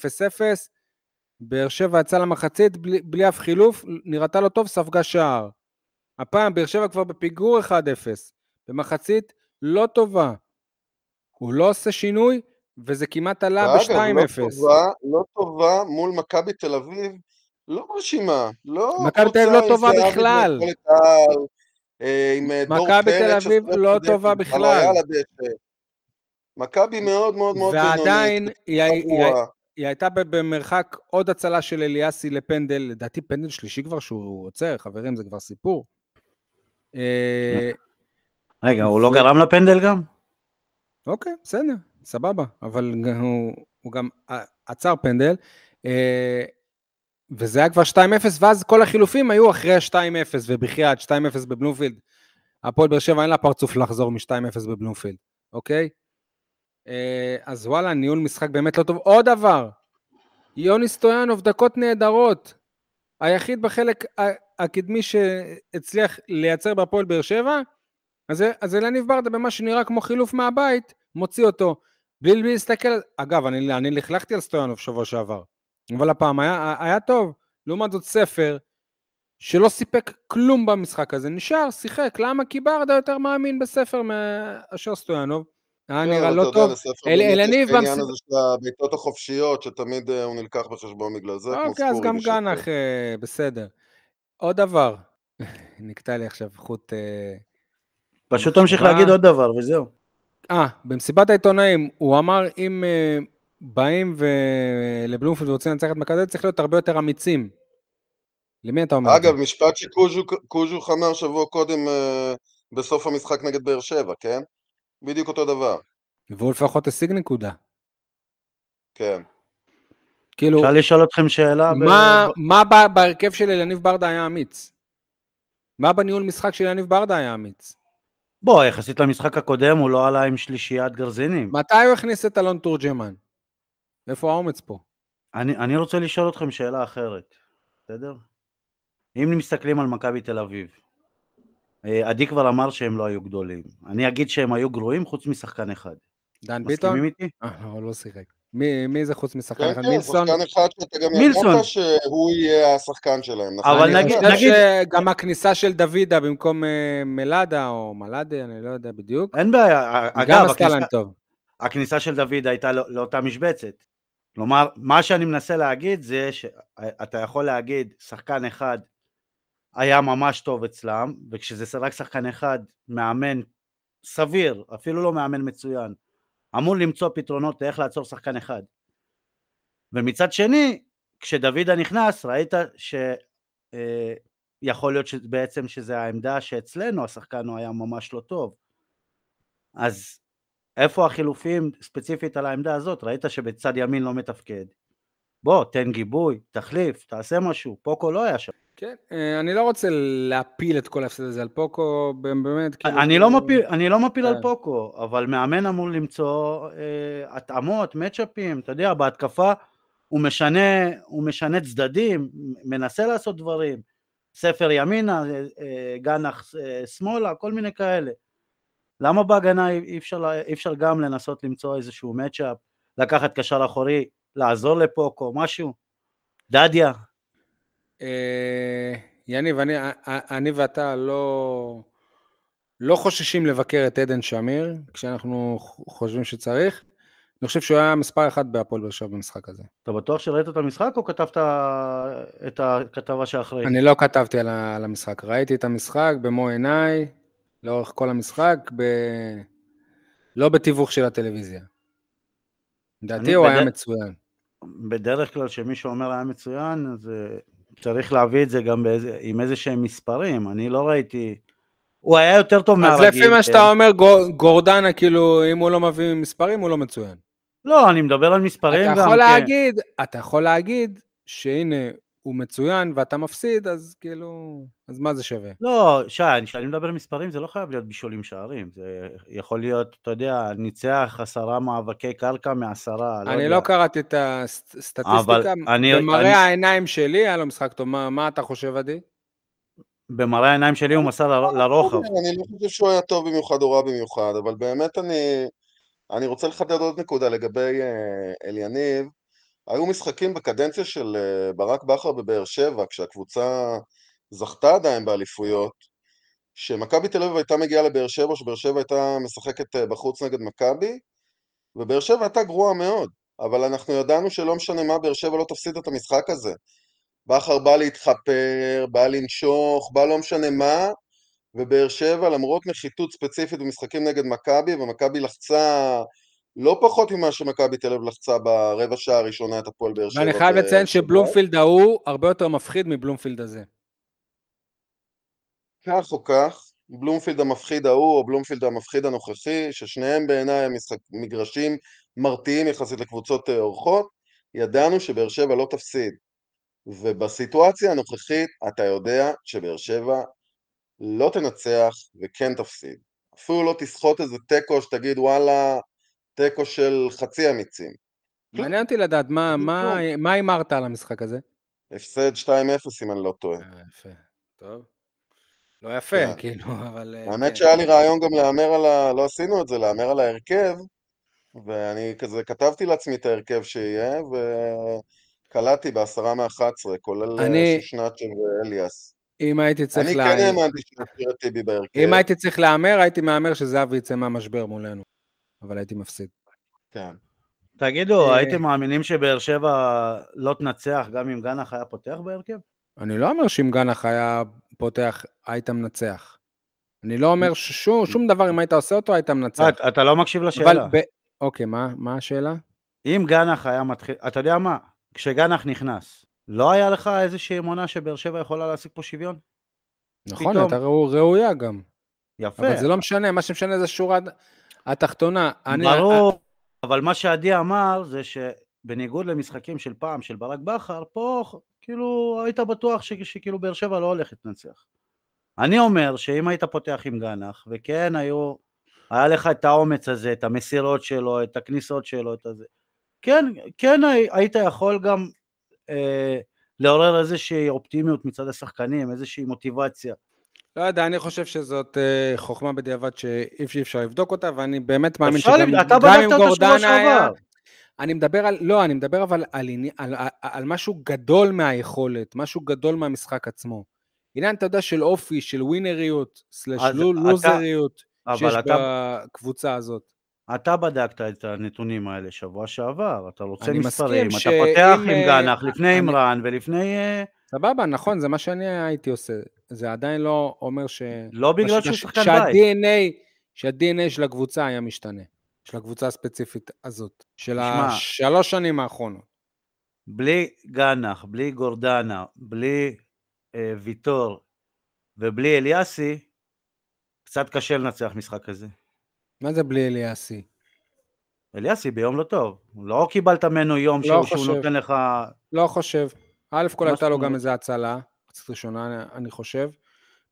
באר שבע יצא למחצית בלי, בלי אף חילוף, נראתה לו טוב, ספגה שער. הפעם באר שבע כבר בפיגור 1-0, במחצית לא טובה. הוא לא עושה שינוי, וזה כמעט עלה ב-2-0. ואגב, לא טובה, לא טובה מול מכבי תל אביב, לא מרשימה, לא מכבי תל אביב לא טובה בכלל. אה, אה. מכבי תל אביב לא טובה בכלל. מכבי מאוד מאוד מאוד בינונית. ועדיין, היא, היא, הייתה במרחק עוד הצלה של אליאסי לפנדל, לדעתי פנדל שלישי כבר שהוא עוצר, חברים, זה כבר סיפור. אה, רגע, הוא לא גרם לפנדל גם? אוקיי, בסדר, סבבה, אבל הוא, הוא גם עצר פנדל, וזה היה כבר 2-0, ואז כל החילופים היו אחרי ה-2-0, ובחייאת 2-0 בבלומפילד. הפועל באר שבע אין לה פרצוף לחזור מ-2-0 בבלומפילד, אוקיי? אה, אז וואלה, ניהול משחק באמת לא טוב. עוד דבר, יוני סטויאנוב, דקות נהדרות. היחיד בחלק הקדמי שהצליח לייצר בהפועל באר שבע, אז, אז אלניב ברדה במה שנראה כמו חילוף מהבית, מוציא אותו. בלי להסתכל, אגב, אני, אני לכלכתי על סטויאנוב שבוע שעבר. אבל הפעם היה, היה טוב. לעומת זאת ספר, שלא סיפק כלום במשחק הזה, נשאר, שיחק. למה? כי ברדה יותר מאמין בספר מאשר סטויאנוב. היה נראה לא טוב. אלניב במסיבה... העניין הזה של הבעיטות החופשיות, שתמיד אה, הוא נלקח בחשבון בגלל זה, אוקיי, אז גם גנח, אה, בסדר. עוד דבר, נקטע לי עכשיו חוט... אה, פשוט תמשיך להגיד עוד דבר, וזהו. אה, במסיבת העיתונאים, הוא אמר, אם באים לבלומפילד ורוצים לנצח את מכבי, צריך להיות הרבה יותר אמיצים. למי אתה אומר? אגב, משפט שקוז'ו אמר שבוע קודם אה, בסוף המשחק נגד באר שבע, כן? בדיוק אותו דבר. והוא לפחות השיג נקודה. כן. כאילו... אפשר לשאול אתכם שאלה? מה, ב... מה בהרכב של אלניב ברדה היה אמיץ? מה בניהול משחק של אלניב ברדה היה אמיץ? בוא, יחסית למשחק הקודם הוא לא עלה עם שלישיית גרזינים. מתי הוא הכניס את אלון תורג'מן? איפה האומץ פה? אני, אני רוצה לשאול אתכם שאלה אחרת, בסדר? אם מסתכלים על מכבי תל אביב, אה, עדי כבר אמר שהם לא היו גדולים. אני אגיד שהם היו גרועים חוץ משחקן אחד. דן ביטון? מסכימים איתי? אה, הוא לא שיחק. מי, מי זה חוץ משחקן כן, אחד? כן, מילסון? שחקן אחד שאתה גם מילסון. ידעת שהוא יהיה השחקן שלהם, נכון? אבל אני נגיד- חושב נגיד- שגם הכניסה של דוידה במקום אה, מלאדה או מלאדה, אני לא יודע בדיוק. אין בעיה. גם אגב, עשתה להם הכניסה, טוב. הכניסה של דוד הייתה לא- לאותה משבצת. כלומר, מה שאני מנסה להגיד זה שאתה יכול להגיד, שחקן אחד היה ממש טוב אצלם, וכשזה רק שחקן אחד, מאמן סביר, אפילו לא מאמן מצוין, אמור למצוא פתרונות לאיך לעצור שחקן אחד. ומצד שני, כשדוידה נכנס, ראית שיכול להיות בעצם שזה העמדה שאצלנו השחקן הוא היה ממש לא טוב. אז איפה החילופים ספציפית על העמדה הזאת? ראית שבצד ימין לא מתפקד. בוא, תן גיבוי, תחליף, תעשה משהו. פוקו לא היה שם. כן, אה, אני לא רוצה להפיל את כל ההפסד הזה על פוקו, באמת, כאילו... אני לא מפיל, אני לא מפיל על כן. פוקו, אבל מאמן אמור למצוא אה, התאמות, מצ'אפים, אתה יודע, בהתקפה הוא משנה, הוא משנה צדדים, מנסה לעשות דברים. ספר ימינה, אה, אה, גנח אה, שמאלה, כל מיני כאלה. למה בהגנה אי אפשר, אי אפשר גם לנסות למצוא איזשהו מצ'אפ, לקחת קשר אחורי, לעזור לפוקו, משהו? דדיה. אה, יניב, אני, אני ואתה לא, לא חוששים לבקר את עדן שמיר, כשאנחנו חושבים שצריך. אני חושב שהוא היה מספר אחת בהפועל באר שבע במשחק הזה. אתה בטוח שראית את המשחק או כתבת את הכתבה שאחרי? אני לא כתבתי על המשחק, ראיתי את המשחק במו עיניי, לאורך כל המשחק, ב... לא בתיווך של הטלוויזיה. לדעתי הוא בד... היה מצוין. בדרך כלל כשמישהו אומר היה מצוין, אז אה, צריך להביא את זה גם באיזה, עם איזה שהם מספרים, אני לא ראיתי... הוא היה יותר טוב מהרגיל. אז לפי מה שאתה אומר, גורדנה, כאילו, אם הוא לא מביא מספרים, הוא לא מצוין. לא, אני מדבר על מספרים אתה גם, יכול כן. להגיד, אתה יכול להגיד שהנה, הוא מצוין ואתה מפסיד, אז כאילו, אז מה זה שווה? לא, שי, כשאני מדבר מספרים זה לא חייב להיות בישולים שערים, זה יכול להיות, אתה יודע, ניצח עשרה מאבקי קרקע מעשרה, לא אני יודע. לא קראתי את הסטטיסטיקה, אני- במראה אני- העיניים שלי היה לו משחק טוב, מה מה אתה חושב, עדי? במראה העיניים שלי הוא מסר ל- לרוחב. אני לא חושב שהוא היה טוב במיוחד או רע במיוחד, אבל באמת אני, אני רוצה לחדד עוד נקודה לגבי אה, אליניב. היו משחקים בקדנציה של אה, ברק בכר בבאר שבע, כשהקבוצה זכתה עדיין באליפויות, שמכבי תל אביב הייתה מגיעה לבאר שבע, שבאר שבע הייתה משחקת אה, בחוץ נגד מכבי, ובאר שבע הייתה גרועה מאוד, אבל אנחנו ידענו שלא משנה מה, באר שבע לא תפסיד את המשחק הזה. בכר בא להתחפר, בא לנשוך, בא לא משנה מה, ובאר שבע למרות נחיתות ספציפית במשחקים נגד מכבי, ומכבי לחצה לא פחות ממה שמכבי תל אביב לחצה ברבע שעה הראשונה את הפועל באר שבע. ואני חייב לציין שבלומפילד ההוא הרבה יותר מפחיד מבלומפילד הזה. כך או כך, בלומפילד המפחיד ההוא או בלומפילד המפחיד הנוכחי, ששניהם בעיניי מגרשים מרתיעים יחסית לקבוצות אה, אורחות, ידענו שבאר שבע לא תפסיד. ובסיטואציה הנוכחית אתה יודע שבאר שבע לא תנצח וכן תפסיד. אפילו לא תסחוט איזה תיקו שתגיד וואלה, תיקו של חצי אמיצים. מעניין אותי לדעת, מה הימרת על המשחק הזה? הפסד 2-0 אם אני לא טועה. אה, יפה, טוב. לא יפה, כן. כאילו, אבל... אה, האמת כן. שהיה לי רעיון גם להמר על ה... לא עשינו את זה, להמר על ההרכב, ואני כזה כתבתי לעצמי את ההרכב שיהיה, וקלעתי בעשרה מאחת עשרה, כולל אה, אני... שושנצ'ה ואליאס. אם הייתי צריך... אני כן האמנתי שנשאיר את טיבי בהרכב. אם הייתי צריך להמר, הייתי מהמר שזהבי יצא מהמשבר מולנו, אבל הייתי מפסיד. כן. תגידו, הייתם מאמינים שבאר שבע לא תנצח גם אם גנח היה פותח בהרכב? אני לא אומר שאם גנח היה פותח, היית מנצח. אני לא אומר ששום שום דבר, אם היית עושה אותו, היית מנצח. אתה, אתה לא מקשיב לשאלה. ב... אוקיי, מה, מה השאלה? אם גנח היה מתחיל, אתה יודע מה, כשגנח נכנס, לא היה לך איזושהי אמונה שבאר שבע יכולה להשיג פה שוויון? נכון, פתאום... הייתה ראו, ראויה גם. יפה. אבל זה לא משנה, מה שמשנה זה שורה התחתונה. ברור, אני... אבל מה שעדי אמר זה שבניגוד למשחקים של פעם, של ברק בכר, פה כאילו היית בטוח ש, שכאילו באר שבע לא הולכת לנצח. אני אומר שאם היית פותח עם גנח, וכן היו, היה לך את האומץ הזה, את המסירות שלו, את הכניסות שלו, את הזה, כן, כן היית יכול גם אה, לעורר איזושהי אופטימיות מצד השחקנים, איזושהי מוטיבציה. לא יודע, אני חושב שזאת uh, חוכמה בדיעבד שאי אפשר לבדוק אותה, ואני באמת מאמין שגם אתה גם אם גורדן היה... אני מדבר על, לא, אני מדבר אבל על, על, על, על משהו גדול מהיכולת, משהו גדול מהמשחק עצמו. עניין, אתה יודע, של אופי, של ווינריות, סלש לוזריות, שיש אתה, בקבוצה הזאת. אתה בדקת את הנתונים האלה שבוע שעבר, אתה רוצה מספרים, אתה פותח עם אה, גנח, לפני אימרן ולפני... אה, סבבה, נכון, זה מה שאני הייתי עושה. זה עדיין לא אומר ש... לא בגלל שהוא שחקן בית. שה-DNA של הקבוצה היה משתנה. של הקבוצה הספציפית הזאת, של שמה, השלוש שנים האחרונות. בלי גנח, בלי גורדנה, בלי אה, ויטור ובלי אליאסי, קצת קשה לנצח משחק כזה. מה זה בלי אליאסי? אליאסי ביום לא טוב. לא קיבלת ממנו יום לא שהוא, שהוא נותן לך... לא חושב. א' כל הייתה לו גם איזה הצלה, קצת ראשונה אני חושב.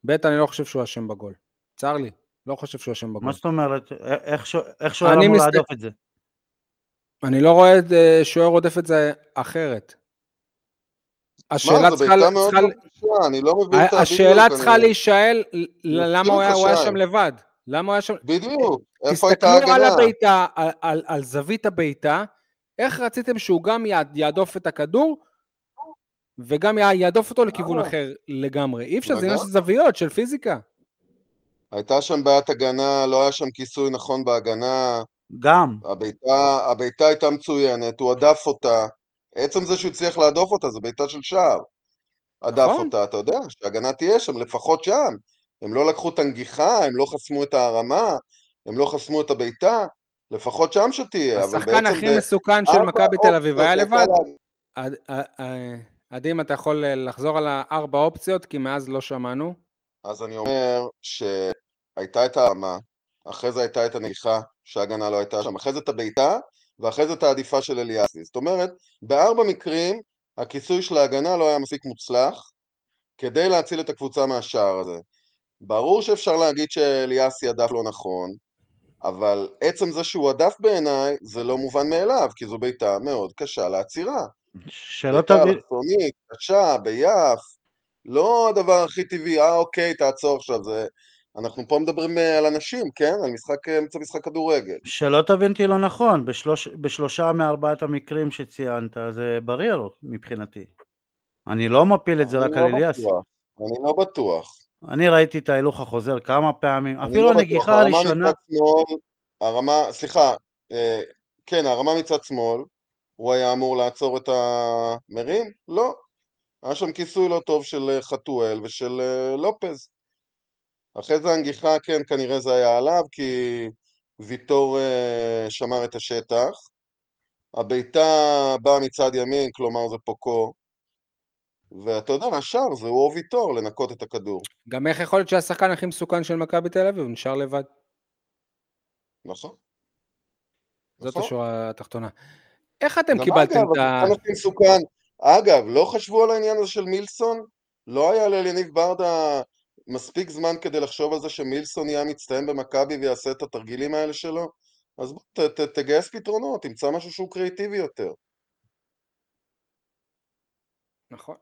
ב' אני לא חושב שהוא אשם בגול. צר לי. לא חושב שהוא אשם בגול. מה זאת אומרת? איך שוער אמור מסת... להדוף את זה? אני לא רואה את אה, שוער רודף את זה אחרת. השאלה צריכה... לא אני לא מבין את השאלה צריכה להישאל למה הוא היה שם לבד. למה הוא היה שם... בדיוק, איפה הייתה ההגנה? תסתכלו על הביתה, על, על, על זווית הביתה, איך רציתם שהוא גם יעדוף את הכדור, וגם יעדוף אותו לכיוון אחר לגמרי. אי אפשר, זה עניין של זוויות, של פיזיקה. הייתה שם בעיית הגנה, לא היה שם כיסוי נכון בהגנה. גם. הביתה, הביתה הייתה מצוינת, הוא הדף אותה. עצם זה שהוא הצליח להדוף אותה, זו ביתה של שער. הדף נכון. אותה, אתה יודע, שההגנה תהיה שם, לפחות שם. הם לא לקחו את הנגיחה, הם לא חסמו את הרמה, הם לא חסמו את הביתה, לפחות שם שתהיה. השחקן הכי ב... מסוכן של מכבי תל אביב היה לבד. עדי, אם אתה יכול לחזור על הארבע אופציות, כי מאז לא שמענו. אז אני אומר שהייתה את הרמה, אחרי זה הייתה את הנגיחה, שההגנה לא הייתה שם, אחרי זה את הבעיטה, ואחרי זה את העדיפה של אליאסי. זאת אומרת, בארבע מקרים הכיסוי של ההגנה לא היה מספיק מוצלח כדי להציל את הקבוצה מהשער הזה. ברור שאפשר להגיד שאליאסי הדף לא נכון, אבל עצם זה שהוא הדף בעיניי זה לא מובן מאליו, כי זו בעיטה מאוד קשה לעצירה. שלא תבין... בעיטה אלכסונית, קשה, ביעף, לא הדבר הכי טבעי, אה אוקיי, תעצור עכשיו, זה... אנחנו פה מדברים אה, על אנשים, כן? על משחק, אמצע אה, משחק כדורגל. שלא תבין אותי לא נכון, בשלוש, בשלושה מארבעת המקרים שציינת זה בריירו מבחינתי. אני לא מפיל את זה רק לא על אליאס. אני לא בטוח. אני ראיתי את ההילוך החוזר כמה פעמים, אפילו לא הנגיחה הראשונה... שמאל, הרמה, סליחה, אה, כן, הרמה מצד שמאל, הוא היה אמור לעצור את המרים? לא. היה שם כיסוי לא טוב של אה, חתואל ושל אה, לופז. אחרי זה הנגיחה, כן, כנראה זה היה עליו, כי ויטור שמר את השטח. הבעיטה באה מצד ימין, כלומר זה פוקו, ואתה יודע, השאר זה הוא או ויטור לנקות את הכדור. גם איך יכול להיות שהשחקן הכי מסוכן של מכבי תל אביב, נשאר לבד. נכון. זאת נכון. השורה התחתונה. איך אתם קיבלתם את ה... מסוכן. אגב, לא חשבו על העניין הזה של מילסון? לא היה לאליניב ברדה מספיק זמן כדי לחשוב על זה שמילסון יהיה מצטיין במכבי ויעשה את התרגילים האלה שלו? אז בוא, ת, ת, תגייס פתרונות, תמצא משהו שהוא קריאיטיבי יותר. נכון.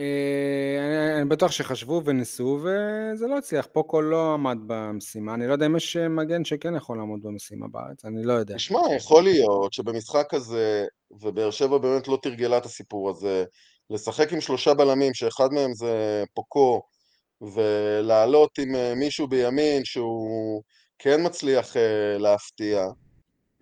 אה, אני בטוח שחשבו וניסו וזה לא הצליח, פוקו לא עמד במשימה, אני לא יודע אם יש מגן שכן יכול לעמוד במשימה בארץ, אני לא יודע. תשמע, יכול להיות שבמשחק הזה, ובאר שבע באמת לא תרגלה את הסיפור הזה, לשחק עם שלושה בלמים, שאחד מהם זה פוקו, ולעלות עם אה, מישהו בימין שהוא כן מצליח אה, להפתיע,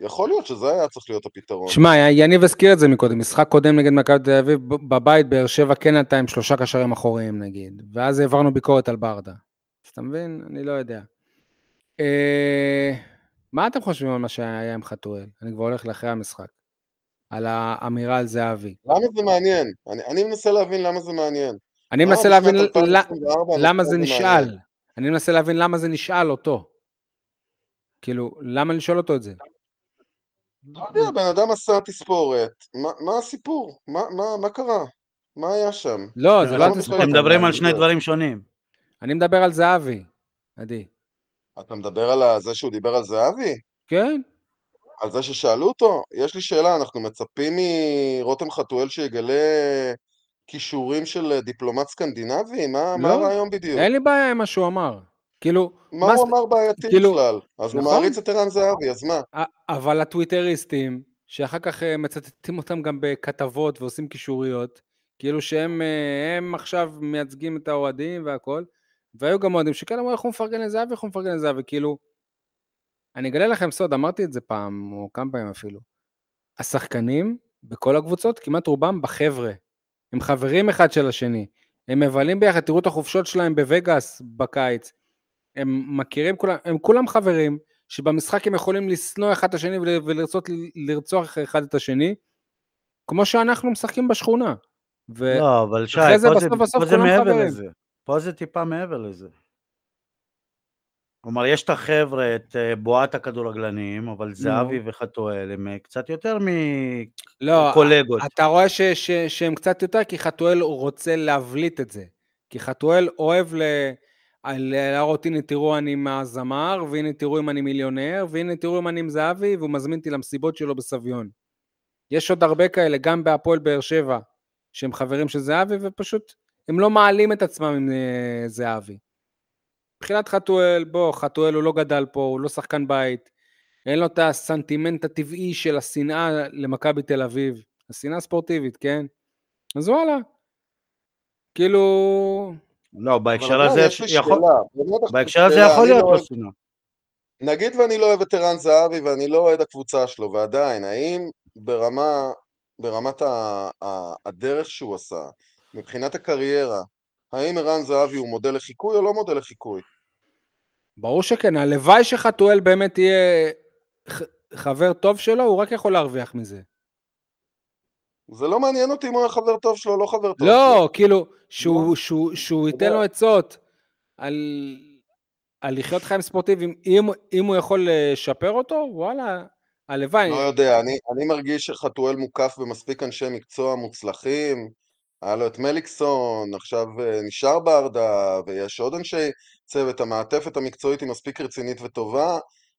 יכול להיות שזה היה צריך להיות הפתרון. שמע, יניב הזכיר את זה מקודם, משחק קודם נגד מכבי תל אביב, בבית באר שבע כן הייתה עם שלושה קשרים אחוריים נגיד, ואז העברנו ביקורת על ברדה. אז אתה מבין? אני לא יודע. אה, מה אתם חושבים על מה שהיה עם חתואל? אני כבר הולך לאחרי המשחק. על האמירה על זהבי. למה זה מעניין? אני, אני מנסה להבין למה זה מעניין. אני מנסה להבין למה זה נשאל. אני מנסה להבין למה זה נשאל אותו. כאילו, למה לשאול אותו את זה? לא יודע, בן אדם עשה תספורת, מה הסיפור? מה קרה? מה היה שם? לא, זה לא התספורת. אתם מדברים על שני דברים שונים. אני מדבר על זהבי, עדי. אתה מדבר על זה שהוא דיבר על זהבי? כן. על זה ששאלו אותו? יש לי שאלה, אנחנו מצפים מרותם חתואל שיגלה כישורים של דיפלומט סקנדינבי? מה לא. הרעיון בדיוק? אין לי בעיה עם מה שהוא אמר. כאילו... מה, מה הוא אמר בעייתי כאילו, בכלל? אז נכון? הוא מעריץ את ערן זהבי, אז מה? אבל הטוויטריסטים, שאחר כך אה, מצטטים אותם גם בכתבות ועושים קישוריות, כאילו שהם אה, עכשיו מייצגים את האוהדים והכל, והיו גם אוהדים שכאלה אמרו איך הוא מפרגן לזהבי, איך הוא מפרגן לזהבי, כאילו... אני אגלה לכם סוד, אמרתי את זה פעם, או כמה פעמים אפילו. השחקנים בכל הקבוצות, כמעט רובם בחבר'ה. הם חברים אחד של השני. הם מבלים ביחד, תראו את החופשות שלהם בווגאס בקיץ. הם מכירים, כולם, הם כולם חברים, שבמשחק הם יכולים לשנוא אחד את השני ולרצות לרצוח אחד את השני, כמו שאנחנו משחקים בשכונה. ו... לא, אבל שי, פה, זה, בסוף, בסוף פה זה מעבר חברים. לזה. פה זה טיפה מעבר לזה. כלומר, יש את החבר'ה, את אה, בועת הכדורגלנים, אבל זהבי no. וחתואל הם אה, קצת יותר מקולגות. לא, אתה רואה ש, ש, שהם קצת יותר, כי חתואל רוצה להבליט את זה. כי חתואל אוהב ל... להראות, הנה תראו אני מהזמר, והנה תראו אם אני מיליונר, והנה תראו אם אני עם זהבי, והוא מזמין אותי למסיבות שלו בסביון. יש עוד הרבה כאלה, גם בהפועל באר שבע, שהם חברים של זהבי, ופשוט הם לא מעלים את עצמם עם אה, זהבי. מבחינת חתואל, בוא, חתואל הוא לא גדל פה, הוא לא שחקן בית, אין לו את הסנטימנט הטבעי של השנאה למכבי תל אביב, השנאה הספורטיבית, כן? אז וואלה. כאילו, לא, בהקשר הזה יכול, בהקשר הזה יכול להיות לו שנאה. נגיד ואני לא אוהב את ערן זהבי ואני לא אוהד הקבוצה שלו, ועדיין, האם ברמה, ברמת ה, ה, הדרך שהוא עשה, מבחינת הקריירה, האם ערן זהבי הוא מודל לחיקוי או לא מודל לחיקוי? ברור שכן, הלוואי שחתואל באמת יהיה חבר טוב שלו, הוא רק יכול להרוויח מזה. זה לא מעניין אותי אם הוא היה חבר טוב שלו או לא חבר טוב לא, שלו. לא, כאילו, שהוא, לא. שהוא, שהוא ייתן לו עצות על, על לחיות חיים ספורטיביים, אם, אם הוא יכול לשפר אותו, וואלה, הלוואי. לא יודע, אני, אני מרגיש שחתואל מוקף במספיק אנשי מקצוע מוצלחים, היה לו את מליקסון, עכשיו אה, נשאר ברדה, ויש עוד אנשי צוות, המעטפת המקצועית היא מספיק רצינית וטובה,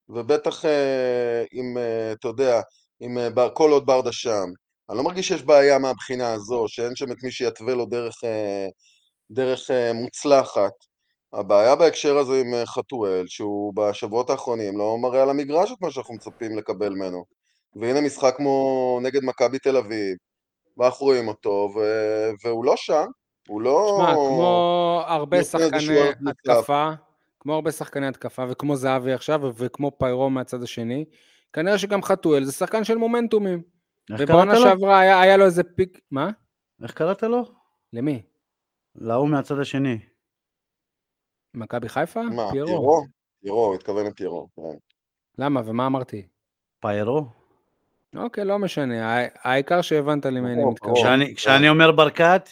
ובטח אה, אם, אה, אתה יודע, אם כל עוד ברדה שם. אני לא מרגיש שיש בעיה מהבחינה הזו, שאין שם את מי שיתווה לו דרך, אה, דרך אה, מוצלחת. הבעיה בהקשר הזה עם אה, חתואל, שהוא בשבועות האחרונים לא מראה על המגרש את מה שאנחנו מצפים לקבל ממנו. והנה משחק כמו נגד מכבי תל אביב, ואנחנו רואים אותו, ו... והוא לא שם. הוא לא... שמע, כמו הרבה שחקני. התקפה, כמו הרבה שחקני התקפה, וכמו זהבי עכשיו, וכמו פיירו מהצד השני, כנראה שגם חתואל זה שחקן של מומנטומים. ובעונה? שעברה היה, היה לו איזה פיק... מה? איך קראת לו? למי? להוא מהצד השני. מכבי חיפה? מה, פיירו. פירו, הוא התכוון לפירו. כן. למה, ומה אמרתי? פיירו? אוקיי, לא משנה, הע- העיקר שהבנת למי אני מתכוון. כשאני אומר ברקת,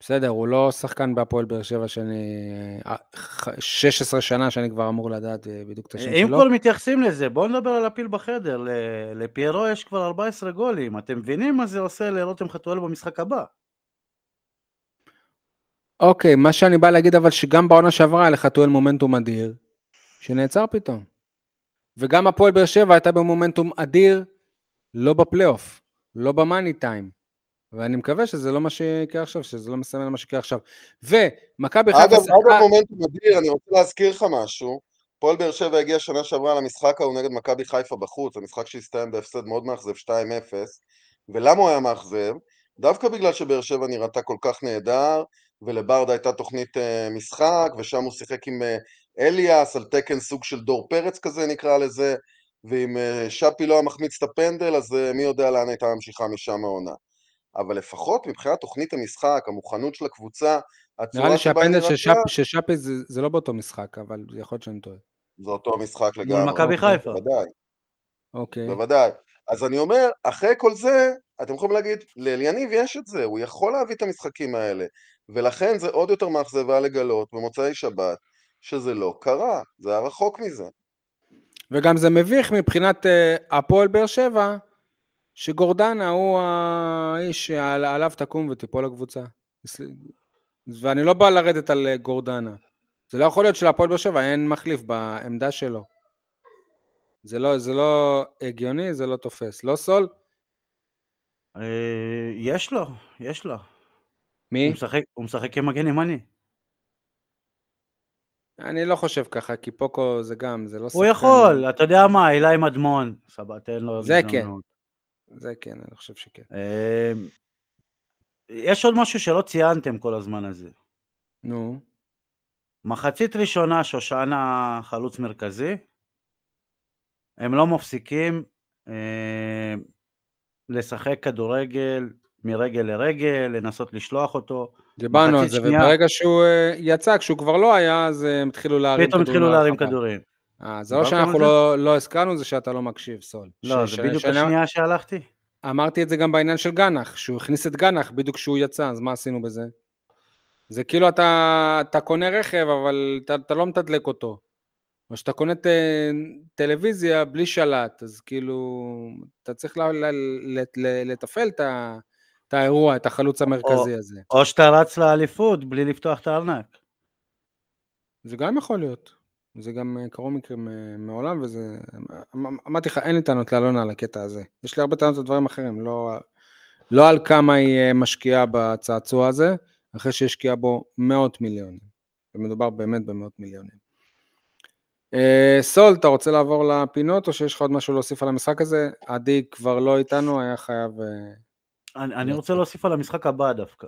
בסדר, הוא לא שחקן בהפועל באר שבע שאני... אה, ח- 16 שנה שאני כבר אמור לדעת אה, בדיוק את השם אם שלו. כבר מתייחסים לזה, בואו נדבר על הפיל בחדר. לפיירו יש כבר 14 גולים. אתם מבינים מה זה עושה לרותם חתואל במשחק הבא? אוקיי, מה שאני בא להגיד אבל שגם בעונה שעברה היה לחתואל מומנטום אדיר, שנעצר פתאום. וגם הפועל באר שבע הייתה במומנטום אדיר, לא בפלייאוף, לא במאני טיים. ואני מקווה שזה לא מה שיקרה עכשיו, שזה לא מסמל מה שיקרה עכשיו. ומכבי חיפה אגב. אגב מומנטום אדיר, אני רוצה להזכיר לך משהו. פועל באר שבע הגיע שנה שעברה למשחק ההוא נגד מכבי חיפה בחוץ, המשחק שהסתיים בהפסד מאוד מאכזב 2-0. ולמה הוא היה מאכזב? דווקא בגלל שבאר שבע נראתה כל כך נהדר, ולברדה הייתה תוכנית אה, משחק, ושם הוא שיחק עם אה, אליאס על תקן סוג של דור פרץ כזה נקרא לזה, ואם אה, שפי לא היה מחמיץ את הפנדל, אז מי יודע לאן הייתה ממשיכה משם העונה. אבל לפחות מבחינת תוכנית המשחק, המוכנות של הקבוצה, נראה לי שהפנדל של שפי זה, זה לא באותו משחק, אבל יכול להיות שאני טועה. זה אותו משחק לגמרי. מכבי אוקיי, חיפה. בוודאי, אוקיי. בוודאי. אז אני אומר, אחרי כל זה, אתם יכולים להגיד, לאליניב יש את זה, הוא יכול להביא את המשחקים האלה. ולכן זה עוד יותר מאכזב היה לגלות במוצאי שבת, שזה לא קרה, זה היה רחוק מזה. וגם זה מביך מבחינת אה, הפועל באר שבע, שגורדנה הוא האיש שעליו תקום ותיפול הקבוצה. ואני לא בא לרדת על אה, גורדנה. זה לא יכול להיות שלהפועל באר שבע אין מחליף בעמדה שלו. זה לא, זה לא הגיוני, זה לא תופס. לא סול? אה, יש לו, יש לו. מי? הוא משחק- הוא משחק כמגן ימני. אני לא חושב ככה, כי פוקו זה גם, זה לא הוא יכול, אתה יודע מה, אילי מדמון. סבבה, תן לו זה כן. זה כן, אני חושב שכן. אה, יש עוד משהו שלא ציינתם כל הזמן הזה. נו. מחצית ראשונה שושנה חלוץ מרכזי, הם לא מפסיקים אה, לשחק כדורגל מרגל לרגל, לנסות לשלוח אותו. דיברנו על זה, שנייה- וברגע שהוא אה, יצא, כשהוא כבר לא היה, אז אה, הם התחילו להרים פתאום התחילו להרים. כדורים. אה, זה לא שאנחנו? לא, לא הזכרנו, זה שאתה לא מקשיב, סול. לא, ש- זה בדיוק שאני- השנייה שהלכתי. אמרתי את זה גם בעניין של גנח, שהוא הכניס את גנח בדיוק כשהוא יצא, אז מה עשינו בזה? זה כאילו אתה, אתה קונה רכב, אבל אתה, אתה לא מתדלק אותו. או שאתה קונה ט, טלוויזיה בלי שלט, אז כאילו, אתה צריך ל, ל, ל, ל, לתפעל את, ה- את האירוע, את החלוץ המרכזי הזה. או שאתה רץ לאליפות בלי לפתוח את הארנק. זה גם יכול להיות. זה גם אה, קרו מקרים אה, מעולם, וזה... אמ- אמרתי לך, אין לי טענות לאלונה על הקטע הזה. יש לי הרבה טענות על דברים אחרים, לא, לא על כמה היא אה, משקיעה בצעצוע הזה, אחרי שהשקיעה בו מאות מיליונים. ומדובר באמת במאות מיליונים. סול, אתה רוצה לעבור לפינות, או שיש לך עוד משהו להוסיף על המשחק הזה? עדי כבר לא איתנו, היה חייב... אני, אני רוצה להוסיף על המשחק הבא דווקא.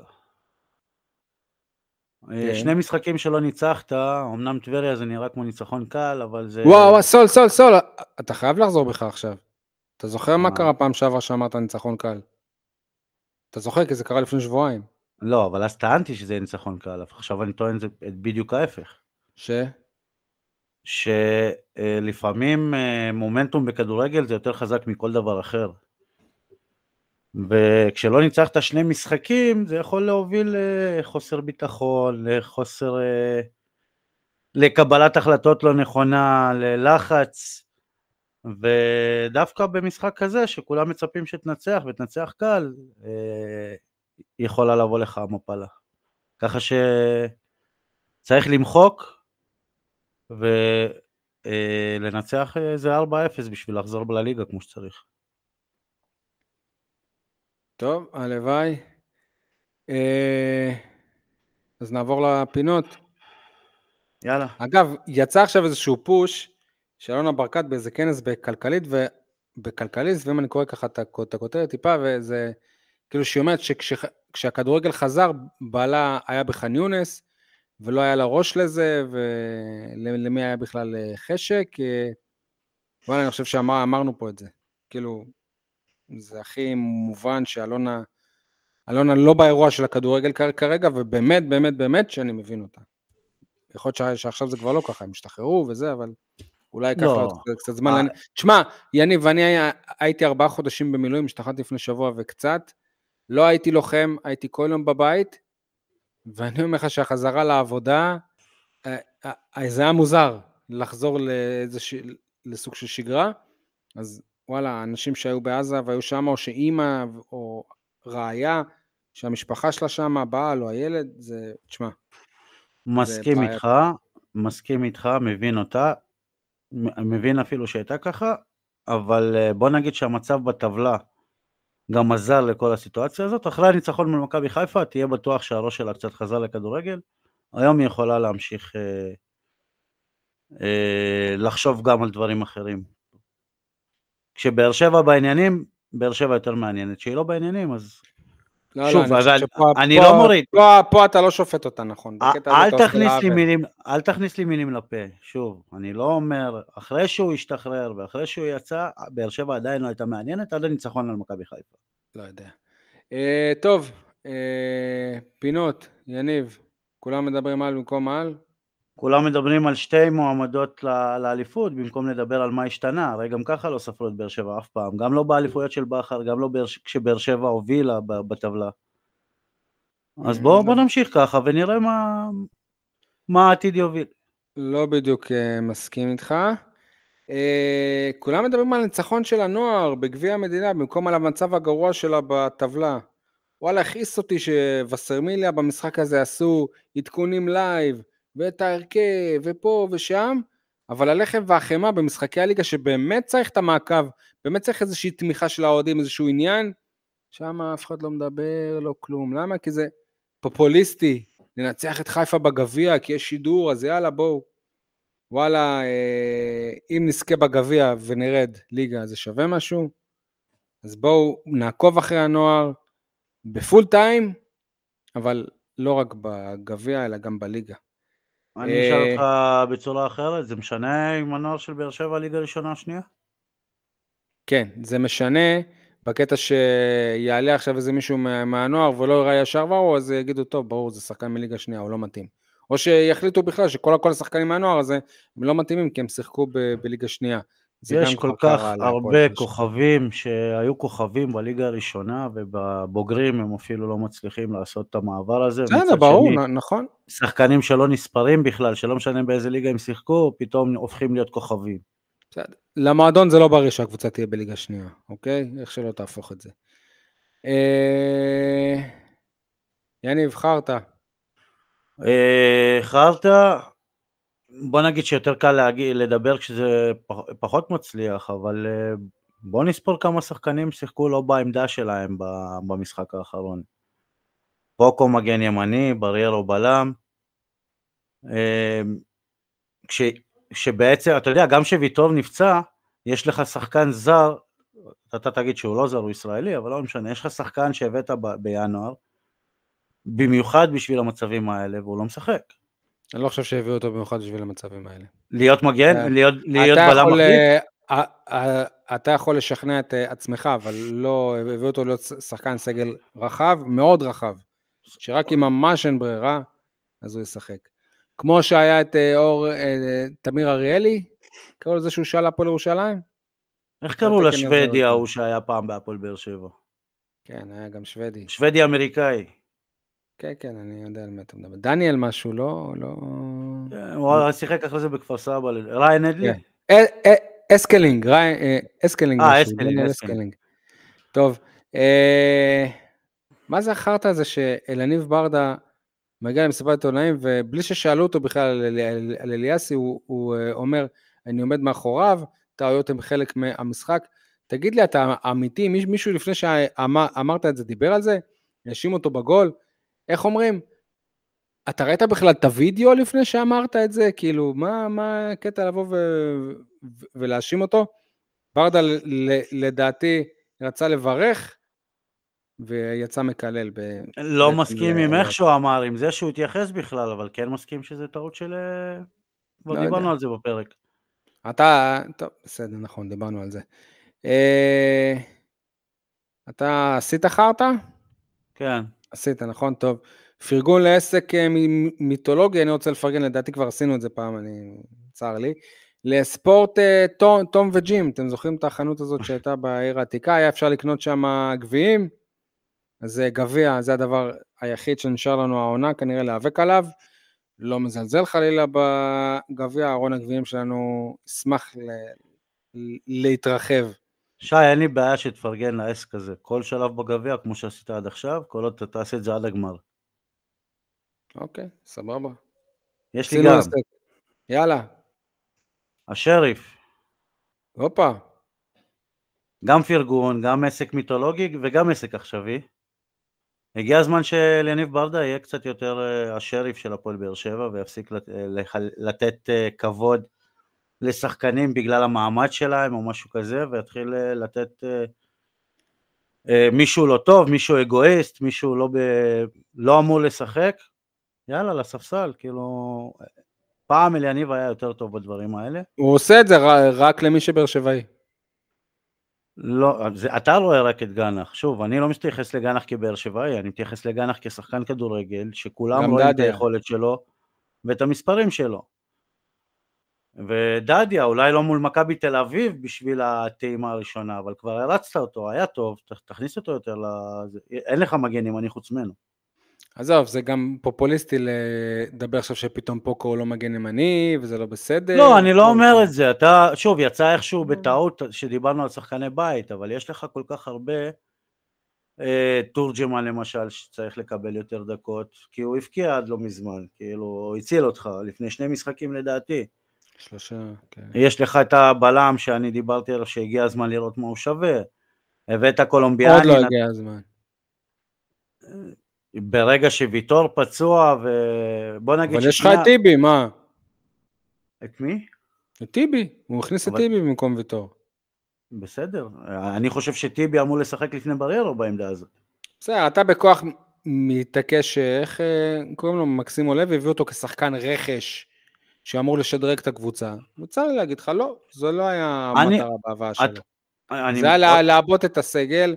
אה, כן. שני משחקים שלא ניצחת, אמנם טבריה זה נראה כמו ניצחון קל, אבל זה... וואו, וואו, סול, סול, סול, אתה חייב לחזור בך עכשיו. אתה זוכר מה? קרה פעם שעברה שאמרת ניצחון קל? אתה זוכר, כי זה קרה לפני שבועיים. לא, אבל אז טענתי שזה יהיה ניצחון קל, עכשיו אני טוען זה בדיוק ההפך. ש? שלפעמים אה, מומנטום בכדורגל זה יותר חזק מכל דבר אחר. וכשלא ניצחת שני משחקים, זה יכול להוביל לחוסר ביטחון, לחוסר... אה, לקבלת החלטות לא נכונה, ללחץ, ודווקא במשחק כזה, שכולם מצפים שתנצח ותנצח קל, אה, יכולה לבוא לך המפלה. ככה שצריך למחוק ולנצח איזה 4-0 בשביל לחזור לליגה כמו שצריך. טוב, הלוואי. אה, אז נעבור לפינות. יאללה. אגב, יצא עכשיו איזשהו פוש של אלונה ברקת באיזה כנס בכלכלית, ובכלכליסט, ואם אני קורא ככה את הכ- את הכותרת טיפה, וזה כאילו שהיא אומרת שכשחברה כשהכדורגל חזר, בעלה היה בח'אן יונס, ולא היה לה ראש לזה, ולמי היה בכלל חשק. וואלה, אני חושב שאמרנו פה את זה. כאילו, זה הכי מובן שאלונה, אלונה לא באירוע של הכדורגל כרגע, ובאמת, באמת, באמת שאני מבין אותה. יכול להיות שעכשיו זה כבר לא ככה, הם השתחררו וזה, אבל אולי ייקח לא. לה קצת זמן. אה. תשמע, יניב, אני הייתי ארבעה חודשים במילואים, השתחררתי לפני שבוע וקצת, לא הייתי לוחם, הייתי כל יום בבית, ואני אומר לך שהחזרה לעבודה, אה, אה, זה היה מוזר לחזור לסוג של שגרה, אז וואלה, אנשים שהיו בעזה והיו שם, או שאימא או רעיה, שהמשפחה שלה שם, הבעל או הילד, זה, תשמע. מסכים איתך, מסכים איתך, מבין אותה, מבין אפילו שהייתה ככה, אבל אה, בוא נגיד שהמצב בטבלה גם עזר לכל הסיטואציה הזאת. אחרי הניצחון מול מכבי חיפה, תהיה בטוח שהראש שלה קצת חזר לכדורגל. היום היא יכולה להמשיך אה, אה, לחשוב גם על דברים אחרים. כשבאר שבע בעניינים, באר שבע יותר מעניינת. כשהיא לא בעניינים, אז... לא, שוב, לא, אבל שפה, אני פה, לא מוריד. פה, פה אתה לא שופט אותה נכון. אל תכניס, לי מילים, אל תכניס לי מילים לפה, שוב, אני לא אומר, אחרי שהוא השתחרר ואחרי שהוא יצא, באר שבע עדיין לא הייתה מעניינת עד הניצחון על מכבי חיפה. לא יודע. אה, טוב, אה, פינות, יניב, כולם מדברים על במקום על? כולם מדברים על שתי מועמדות לאליפות במקום לדבר על מה השתנה, הרי גם ככה לא ספרו את באר שבע אף פעם, גם לא באליפויות של בכר, גם לא כשבאר שבע הובילה בטבלה. אז בואו בוא נמשיך ככה ונראה מה, מה העתיד יוביל. לא בדיוק uh, מסכים איתך. Uh, כולם מדברים על ניצחון של הנוער בגביע המדינה במקום על המצב הגרוע שלה בטבלה. וואלה, הכעיס אותי שווסרמיליה במשחק הזה עשו עדכונים live. ואת ההרכב, ופה ושם, אבל הלחם והחמאה במשחקי הליגה שבאמת צריך את המעקב, באמת צריך איזושהי תמיכה של האוהדים, איזשהו עניין, שם אף אחד לא מדבר, לא כלום. למה? כי זה פופוליסטי, לנצח את חיפה בגביע, כי יש שידור, אז יאללה, בואו. וואלה, אה, אם נזכה בגביע ונרד ליגה, זה שווה משהו? אז בואו נעקוב אחרי הנוער בפול טיים, אבל לא רק בגביע, אלא גם בליגה. אני אשאל אותך בצורה אחרת, זה משנה אם הנוער של באר שבע ליגה ראשונה או שנייה? כן, זה משנה בקטע שיעלה עכשיו איזה מישהו מהנוער ולא יראה ישר וואו, אז יגידו, טוב, ברור, זה שחקן מליגה שנייה, הוא לא מתאים. או שיחליטו בכלל שכל השחקנים מהנוער הזה הם לא מתאימים כי הם שיחקו ב- בליגה שנייה. יש כל כך הרבה כוכבים שהיו כוכבים בליגה הראשונה ובבוגרים הם אפילו לא מצליחים לעשות את המעבר הזה. בסדר, ברור, שני, נכון. שחקנים שלא נספרים בכלל, שלא משנה באיזה ליגה הם שיחקו, פתאום הופכים להיות כוכבים. בסדר. למועדון זה לא בריא שהקבוצה תהיה בליגה שנייה, אוקיי? איך שלא תהפוך את זה. אה... יניב, חרטא. אה, חרטא, בוא נגיד שיותר קל להגיד, לדבר כשזה פח, פחות מצליח, אבל אה, בוא נספור כמה שחקנים שיחקו לא בעמדה שלהם במשחק האחרון. פוקו מגן ימני, בריירו בלם. אה, כש, שבעצם, אתה יודע, גם כשוויטוב נפצע, יש לך שחקן זר, אתה תגיד שהוא לא זר, הוא ישראלי, אבל לא משנה, יש לך שחקן שהבאת ב, בינואר, במיוחד בשביל המצבים האלה, והוא לא משחק. אני לא חושב שהביאו אותו במיוחד בשביל המצבים האלה. להיות מגן? אה, להיות, להיות בלם מחליף? אה, אה, אתה יכול לשכנע את עצמך, אבל לא, הביאו אותו להיות שחקן סגל רחב, מאוד רחב, שרק אם ממש אין ברירה, אז הוא ישחק. כמו שהיה את אור, תמיר אריאלי, קראו לזה שהוא שאל הפועל ירושלים? איך קראו לשוודי ההוא שהיה פעם בהפועל באר שבע? כן, היה גם שוודי. שוודי אמריקאי. כן, כן, אני יודע על מה אתה מדבר. דניאל משהו, לא... לא... כן, הוא שיחק אחרי זה בכפר סבא, ריין אדלי? כן. אסקלינג, אסקלינג אה, אסקלינג. טוב, אה, מה זה החרטא הזה שאליניב ברדה מגיע למסיבת עיתונאים, ובלי ששאלו אותו בכלל על אליאסי, הוא אה, אומר, אני עומד מאחוריו, טעויות הן חלק מהמשחק. תגיד לי, אתה אמיתי, מישהו לפני שאמרת את זה דיבר על זה? האשים אותו בגול? איך אומרים? אתה ראית בכלל את הוידאו לפני שאמרת את זה? כאילו, מה, מה הקטע לבוא ו... ולהאשים אותו? ברדה לדעתי רצה לברך, ויצא מקלל. ב... לא בעצם מסכים ל- עם איך שהוא אמר, עם זה שהוא התייחס בכלל, אבל כן מסכים שזה טעות של... אה, כבר לא דיברנו יודע. על זה בפרק. אתה, טוב, בסדר, נכון, דיברנו על זה. אה, אתה עשית חרטא? כן. עשית, נכון? טוב. פרגון לעסק אה, מיתולוגי, אני רוצה לפרגן, לדעתי כבר עשינו את זה פעם, אני... צר לי. לספורט אה, תום, וג'ים, אתם זוכרים את החנות הזאת שהייתה בעיר העתיקה? היה אפשר לקנות שם גביעים? אז גביע, זה הדבר היחיד שנשאר לנו העונה, כנראה להיאבק עליו. לא מזלזל חלילה בגביע, ארון הגביעים שלנו ישמח ל- להתרחב. שי, אין לי בעיה שתפרגן לעסק הזה. כל שלב בגביע, כמו שעשית עד עכשיו, כל עוד אתה תעשה את זה עד הגמר. אוקיי, סבבה. יש לי גם, עסק. יאללה, השריף, הופה. גם פרגון, גם עסק מיתולוגי וגם עסק עכשווי. הגיע הזמן שליניב ברדה יהיה קצת יותר אה, השריף של הפועל באר שבע ויפסיק לת- אה, לתת אה, כבוד לשחקנים בגלל המעמד שלהם או משהו כזה, ויתחיל אה, לתת אה, אה, מישהו לא טוב, מישהו אגואיסט, מישהו לא, ב... לא אמור לשחק, יאללה, לספסל, כאילו... פעם אליניב היה יותר טוב בדברים האלה. הוא עושה את זה רק למי שבאר שבעי. לא, זה, אתה רואה רק את גנח. שוב, אני לא מתייחס לגנח כבאר שבעי, אני מתייחס לגנח כשחקן כדורגל, שכולם רואים את. היכולת שלו ואת המספרים שלו. ודדיה, אולי לא מול מכבי תל אביב בשביל הטעימה הראשונה, אבל כבר הרצת אותו, היה טוב, תכניס אותו יותר ל... אין לך מגן ימני חוץ ממנו. עזוב, זה גם פופוליסטי לדבר עכשיו שפתאום פוקו הוא לא מגן ימני, וזה לא בסדר. לא, אני לא אומר את זה, אתה, שוב, יצא איכשהו בטעות שדיברנו על שחקני בית, אבל יש לך כל כך הרבה, אה, תורג'מן למשל, שצריך לקבל יותר דקות, כי הוא הבקיע עד לא מזמן, כאילו, הוא הציל אותך לפני שני משחקים לדעתי. שלושה, כן. יש לך את הבלם שאני דיברתי עליו, שהגיע הזמן לראות מה הוא שווה. הבאת קולומביאני, עוד לא הגיע הזמן. ברגע שוויטור פצוע, ובוא נגיד אבל יש לך את טיבי, מה? את מי? את טיבי, הוא הכניס את אבל- טיבי במקום ויטור. בסדר, אני חושב שטיבי אמור לשחק לפני בריירו בעמדה הזאת. בסדר, אתה בכוח מתעקש, איך אה, קוראים לו, מקסימו לוי, הביא אותו כשחקן רכש שאמור לשדרג את הקבוצה. וצר לי להגיד לך, לא, זו לא היה המטרה בהבאה שלו. אני- זה היה לעבות את הסגל,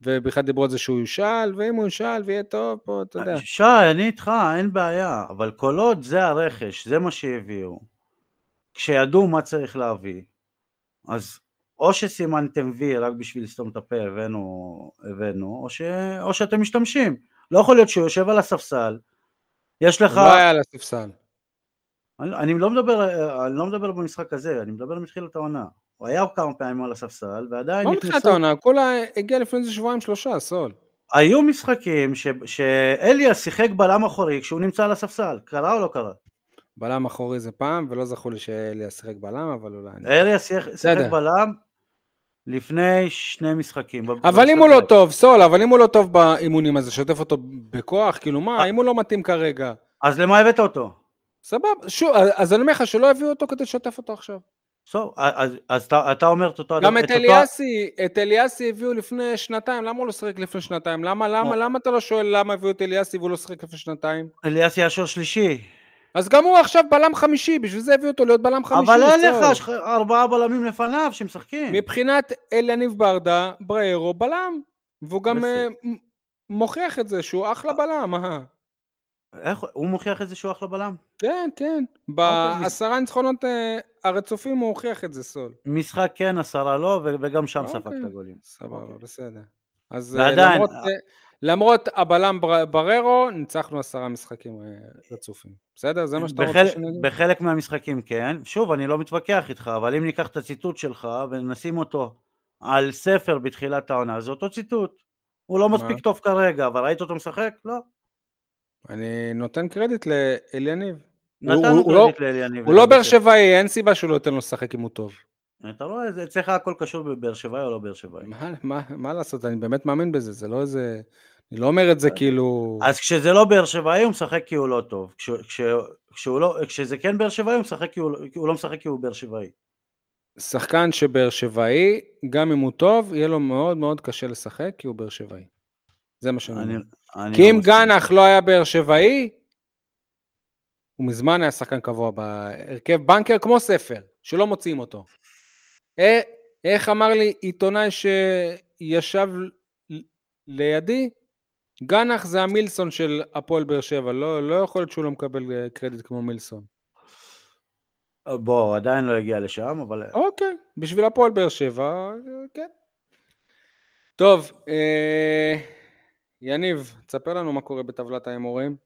ובכלל דיברו על זה שהוא יושאל, ואם הוא יושאל ויהיה טוב, פה, אתה יודע. שי, אני איתך, אין בעיה, אבל כל עוד זה הרכש, זה מה שהביאו, כשידעו מה צריך להביא, אז או שסימנתם וי רק בשביל לסתום את הפה, הבאנו, הבאנו או, ש... או שאתם משתמשים. לא יכול להיות שהוא יושב על הספסל, יש לך... לא היה על הספסל. אני, אני, לא מדבר, אני לא מדבר במשחק הזה, אני מדבר מתחילת העונה. הוא היה כמה פעמים על הספסל, ועדיין לא מתחילת העונה, כולה הגיע לפני איזה שבועיים שלושה, סול. היו משחקים ש... שאליאס שיחק בלם אחורי כשהוא נמצא על הספסל, קרה או לא קרה? בלם אחורי זה פעם, ולא זכו לי שאליאס שיחק בלם, אבל אולי... אני- אליאס שיחק שיחק. בלם לפני שני משחקים. אבל אם הוא לא טוב, סול, אבל אם הוא לא טוב באימונים, אז שוטף אותו בכוח, כאילו מה, אם הוא לא מתאים כרגע, אז למה הבאת אותו? סבבה, שוב, אז אני אומר לך שלא הביאו אותו כדי לשתף אותו עכשיו. טוב, אז, אז אתה, אתה אומר את אותו... גם את אותו- אליאסי, את אליאסי הביאו לפני שנתיים, למה הוא לא שיחק לפני שנתיים? למה, למה, למה אתה לא שואל למה הביאו את אליאסי והוא לא שיחק לפני שנתיים? אליאס ישר שלישי. אז גם הוא עכשיו בלם חמישי, בשביל זה הביאו אותו להיות בלם חמישי. אבל אין. לך ארבעה בלמים לפניו שמשחקים. מבחינת אליניב ברדה, בריירו בלם, והוא גם. אה, מוכיח את זה שהוא אחלה בלם, אה. איך, הוא מוכיח את זה שהוא אחלה בלם? כן, כן. אוקיי, בעשרה ניצחונות אה, הרצופים הוא הוכיח את זה, סול. משחק כן, עשרה לא, וגם שם אוקיי. ספגת גולים. סבבה, אוקיי. בסדר. אז אה, למרות, אה, למרות הבלם בר- בררו, ניצחנו עשרה משחקים רצופים. בסדר? זה מה שאתה רוצה בחלק, אגיד? בחלק מהמשחקים כן, שוב אני לא מתווכח איתך, אבל אם ניקח את הציטוט שלך ונשים אותו על ספר בתחילת העונה, זה אותו ציטוט. הוא לא? מספיק טוב כרגע, אבל ראית אותו משחק? לא. אני נותן קרדיט לאליניב. נתנו לא- קרדיט לאליניב. הוא לא באר. שבעי, אין סיבה שהוא לא ייתן לו לשחק אם הוא טוב. אתה רואה, זה אצלך הכל קשור בבאר שבעי או לא באר שבעי. מה, לעשות, אני באמת מאמין בזה, זה לא איזה... אני לא אומר את זה כאילו... אז כשזה לא באר שבעי הוא משחק כי הוא לא טוב. כש, כש, כשהוא לא, כשזה כן באר שבעי הוא משחק כי הוא, כי הוא לא משחק כי הוא באר שבעי. שחקן שבאר שבעי, גם אם הוא טוב, יהיה לו מאוד מאוד קשה לשחק, כי הוא באר שבעי. זה מה שאני אני, אומר. אני כי לא אם. גנח לא היה באר שבעי, הוא מזמן היה שחקן קבוע בהרכב בנקר כמו ספר, שלא מוציאים אותו. אה, איך אמר לי עיתונאי שישב לידי? גנח זה המילסון של הפועל באר שבע, לא, לא יכול להיות שהוא לא מקבל אה, קרדיט כמו מילסון. בוא, עדיין לא הגיע לשם, אבל אוקיי, בשביל הפועל באר שבע, אה, כן. טוב, אה, יניב, תספר לנו מה קורה בטבלת ההימורים.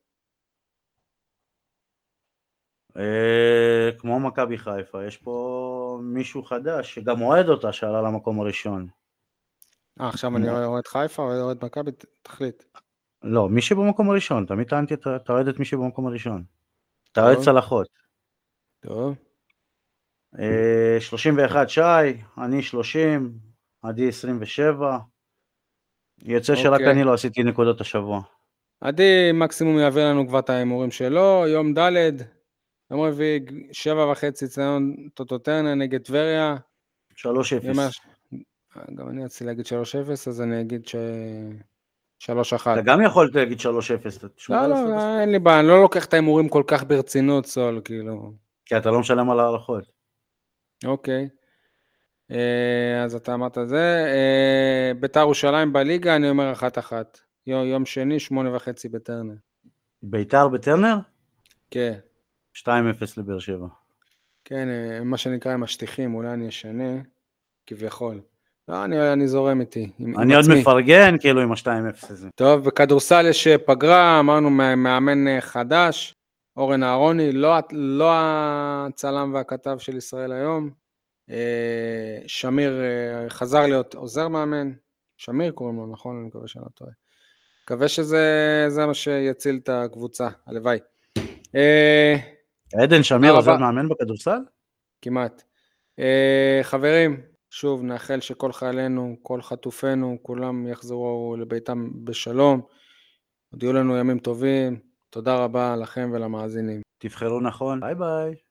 אה, כמו מכבי חיפה, יש פה מישהו חדש שגם אוהד אותה שעלה למקום הראשון. אה, עכשיו אני רואה את חיפה, רואה את מכבי, תחליט. לא, מי שבמקום הראשון, תמיד טענתי, אתה אוהד את מי שבמקום הראשון. אתה אוהד. צלחות. טוב. אה, 31 שי, אני 30, עדי 27. יוצא שרק אוקיי. אני לא עשיתי נקודות השבוע. עדי מקסימום יעביר לנו כבר את ההימורים שלו, יום ד', יום רביעי, שבע וחצי ציון טוטוטרנה נגד טבריה. 3-0. יום הש- גם אני רציתי להגיד 3-0, אז אני אגיד ש... 3-1. אתה גם יכול להגיד 3-0. אתה תשמע לא, לא. לא, אין לי בעיה, אני לא לוקח את ההימורים כל כך ברצינות, סול, כאילו. כי אתה לא משלם על הערכות. אוקיי. אה, אז אתה אמרת זה. אה, ביתר ירושלים בליגה, אני אומר אחת-אחת. יום, יום שני, שמונה וחצי בטרנר. ביתר בטרנר? כן. 2-0 לבאר שבע. כן, אה, מה שנקרא עם השטיחים, אולי אני אשנה, כביכול. לא, אני, אני זורם איתי, עם, עם אני עוד עצמי. מפרגן כאילו עם ה-2-0 הזה. טוב, בכדורסל יש פגרה, אמרנו מא- מאמן חדש, אורן אהרוני, לא, לא הצלם והכתב של ישראל היום. אה, שמיר אה, חזר להיות עוזר מאמן, שמיר קוראים לו, נכון? אני מקווה שאני לא טועה. מקווה שזה זה מה שיציל את הקבוצה, הלוואי. אה, עדן שמיר עוזר. מאמן בכדורסל? כמעט. חברים, שוב, נאחל שכל חיילינו, כל חטופינו, כולם יחזרו לביתם בשלום. עוד יהיו לנו ימים טובים. תודה רבה לכם ולמאזינים. תבחרו נכון. ביי ביי.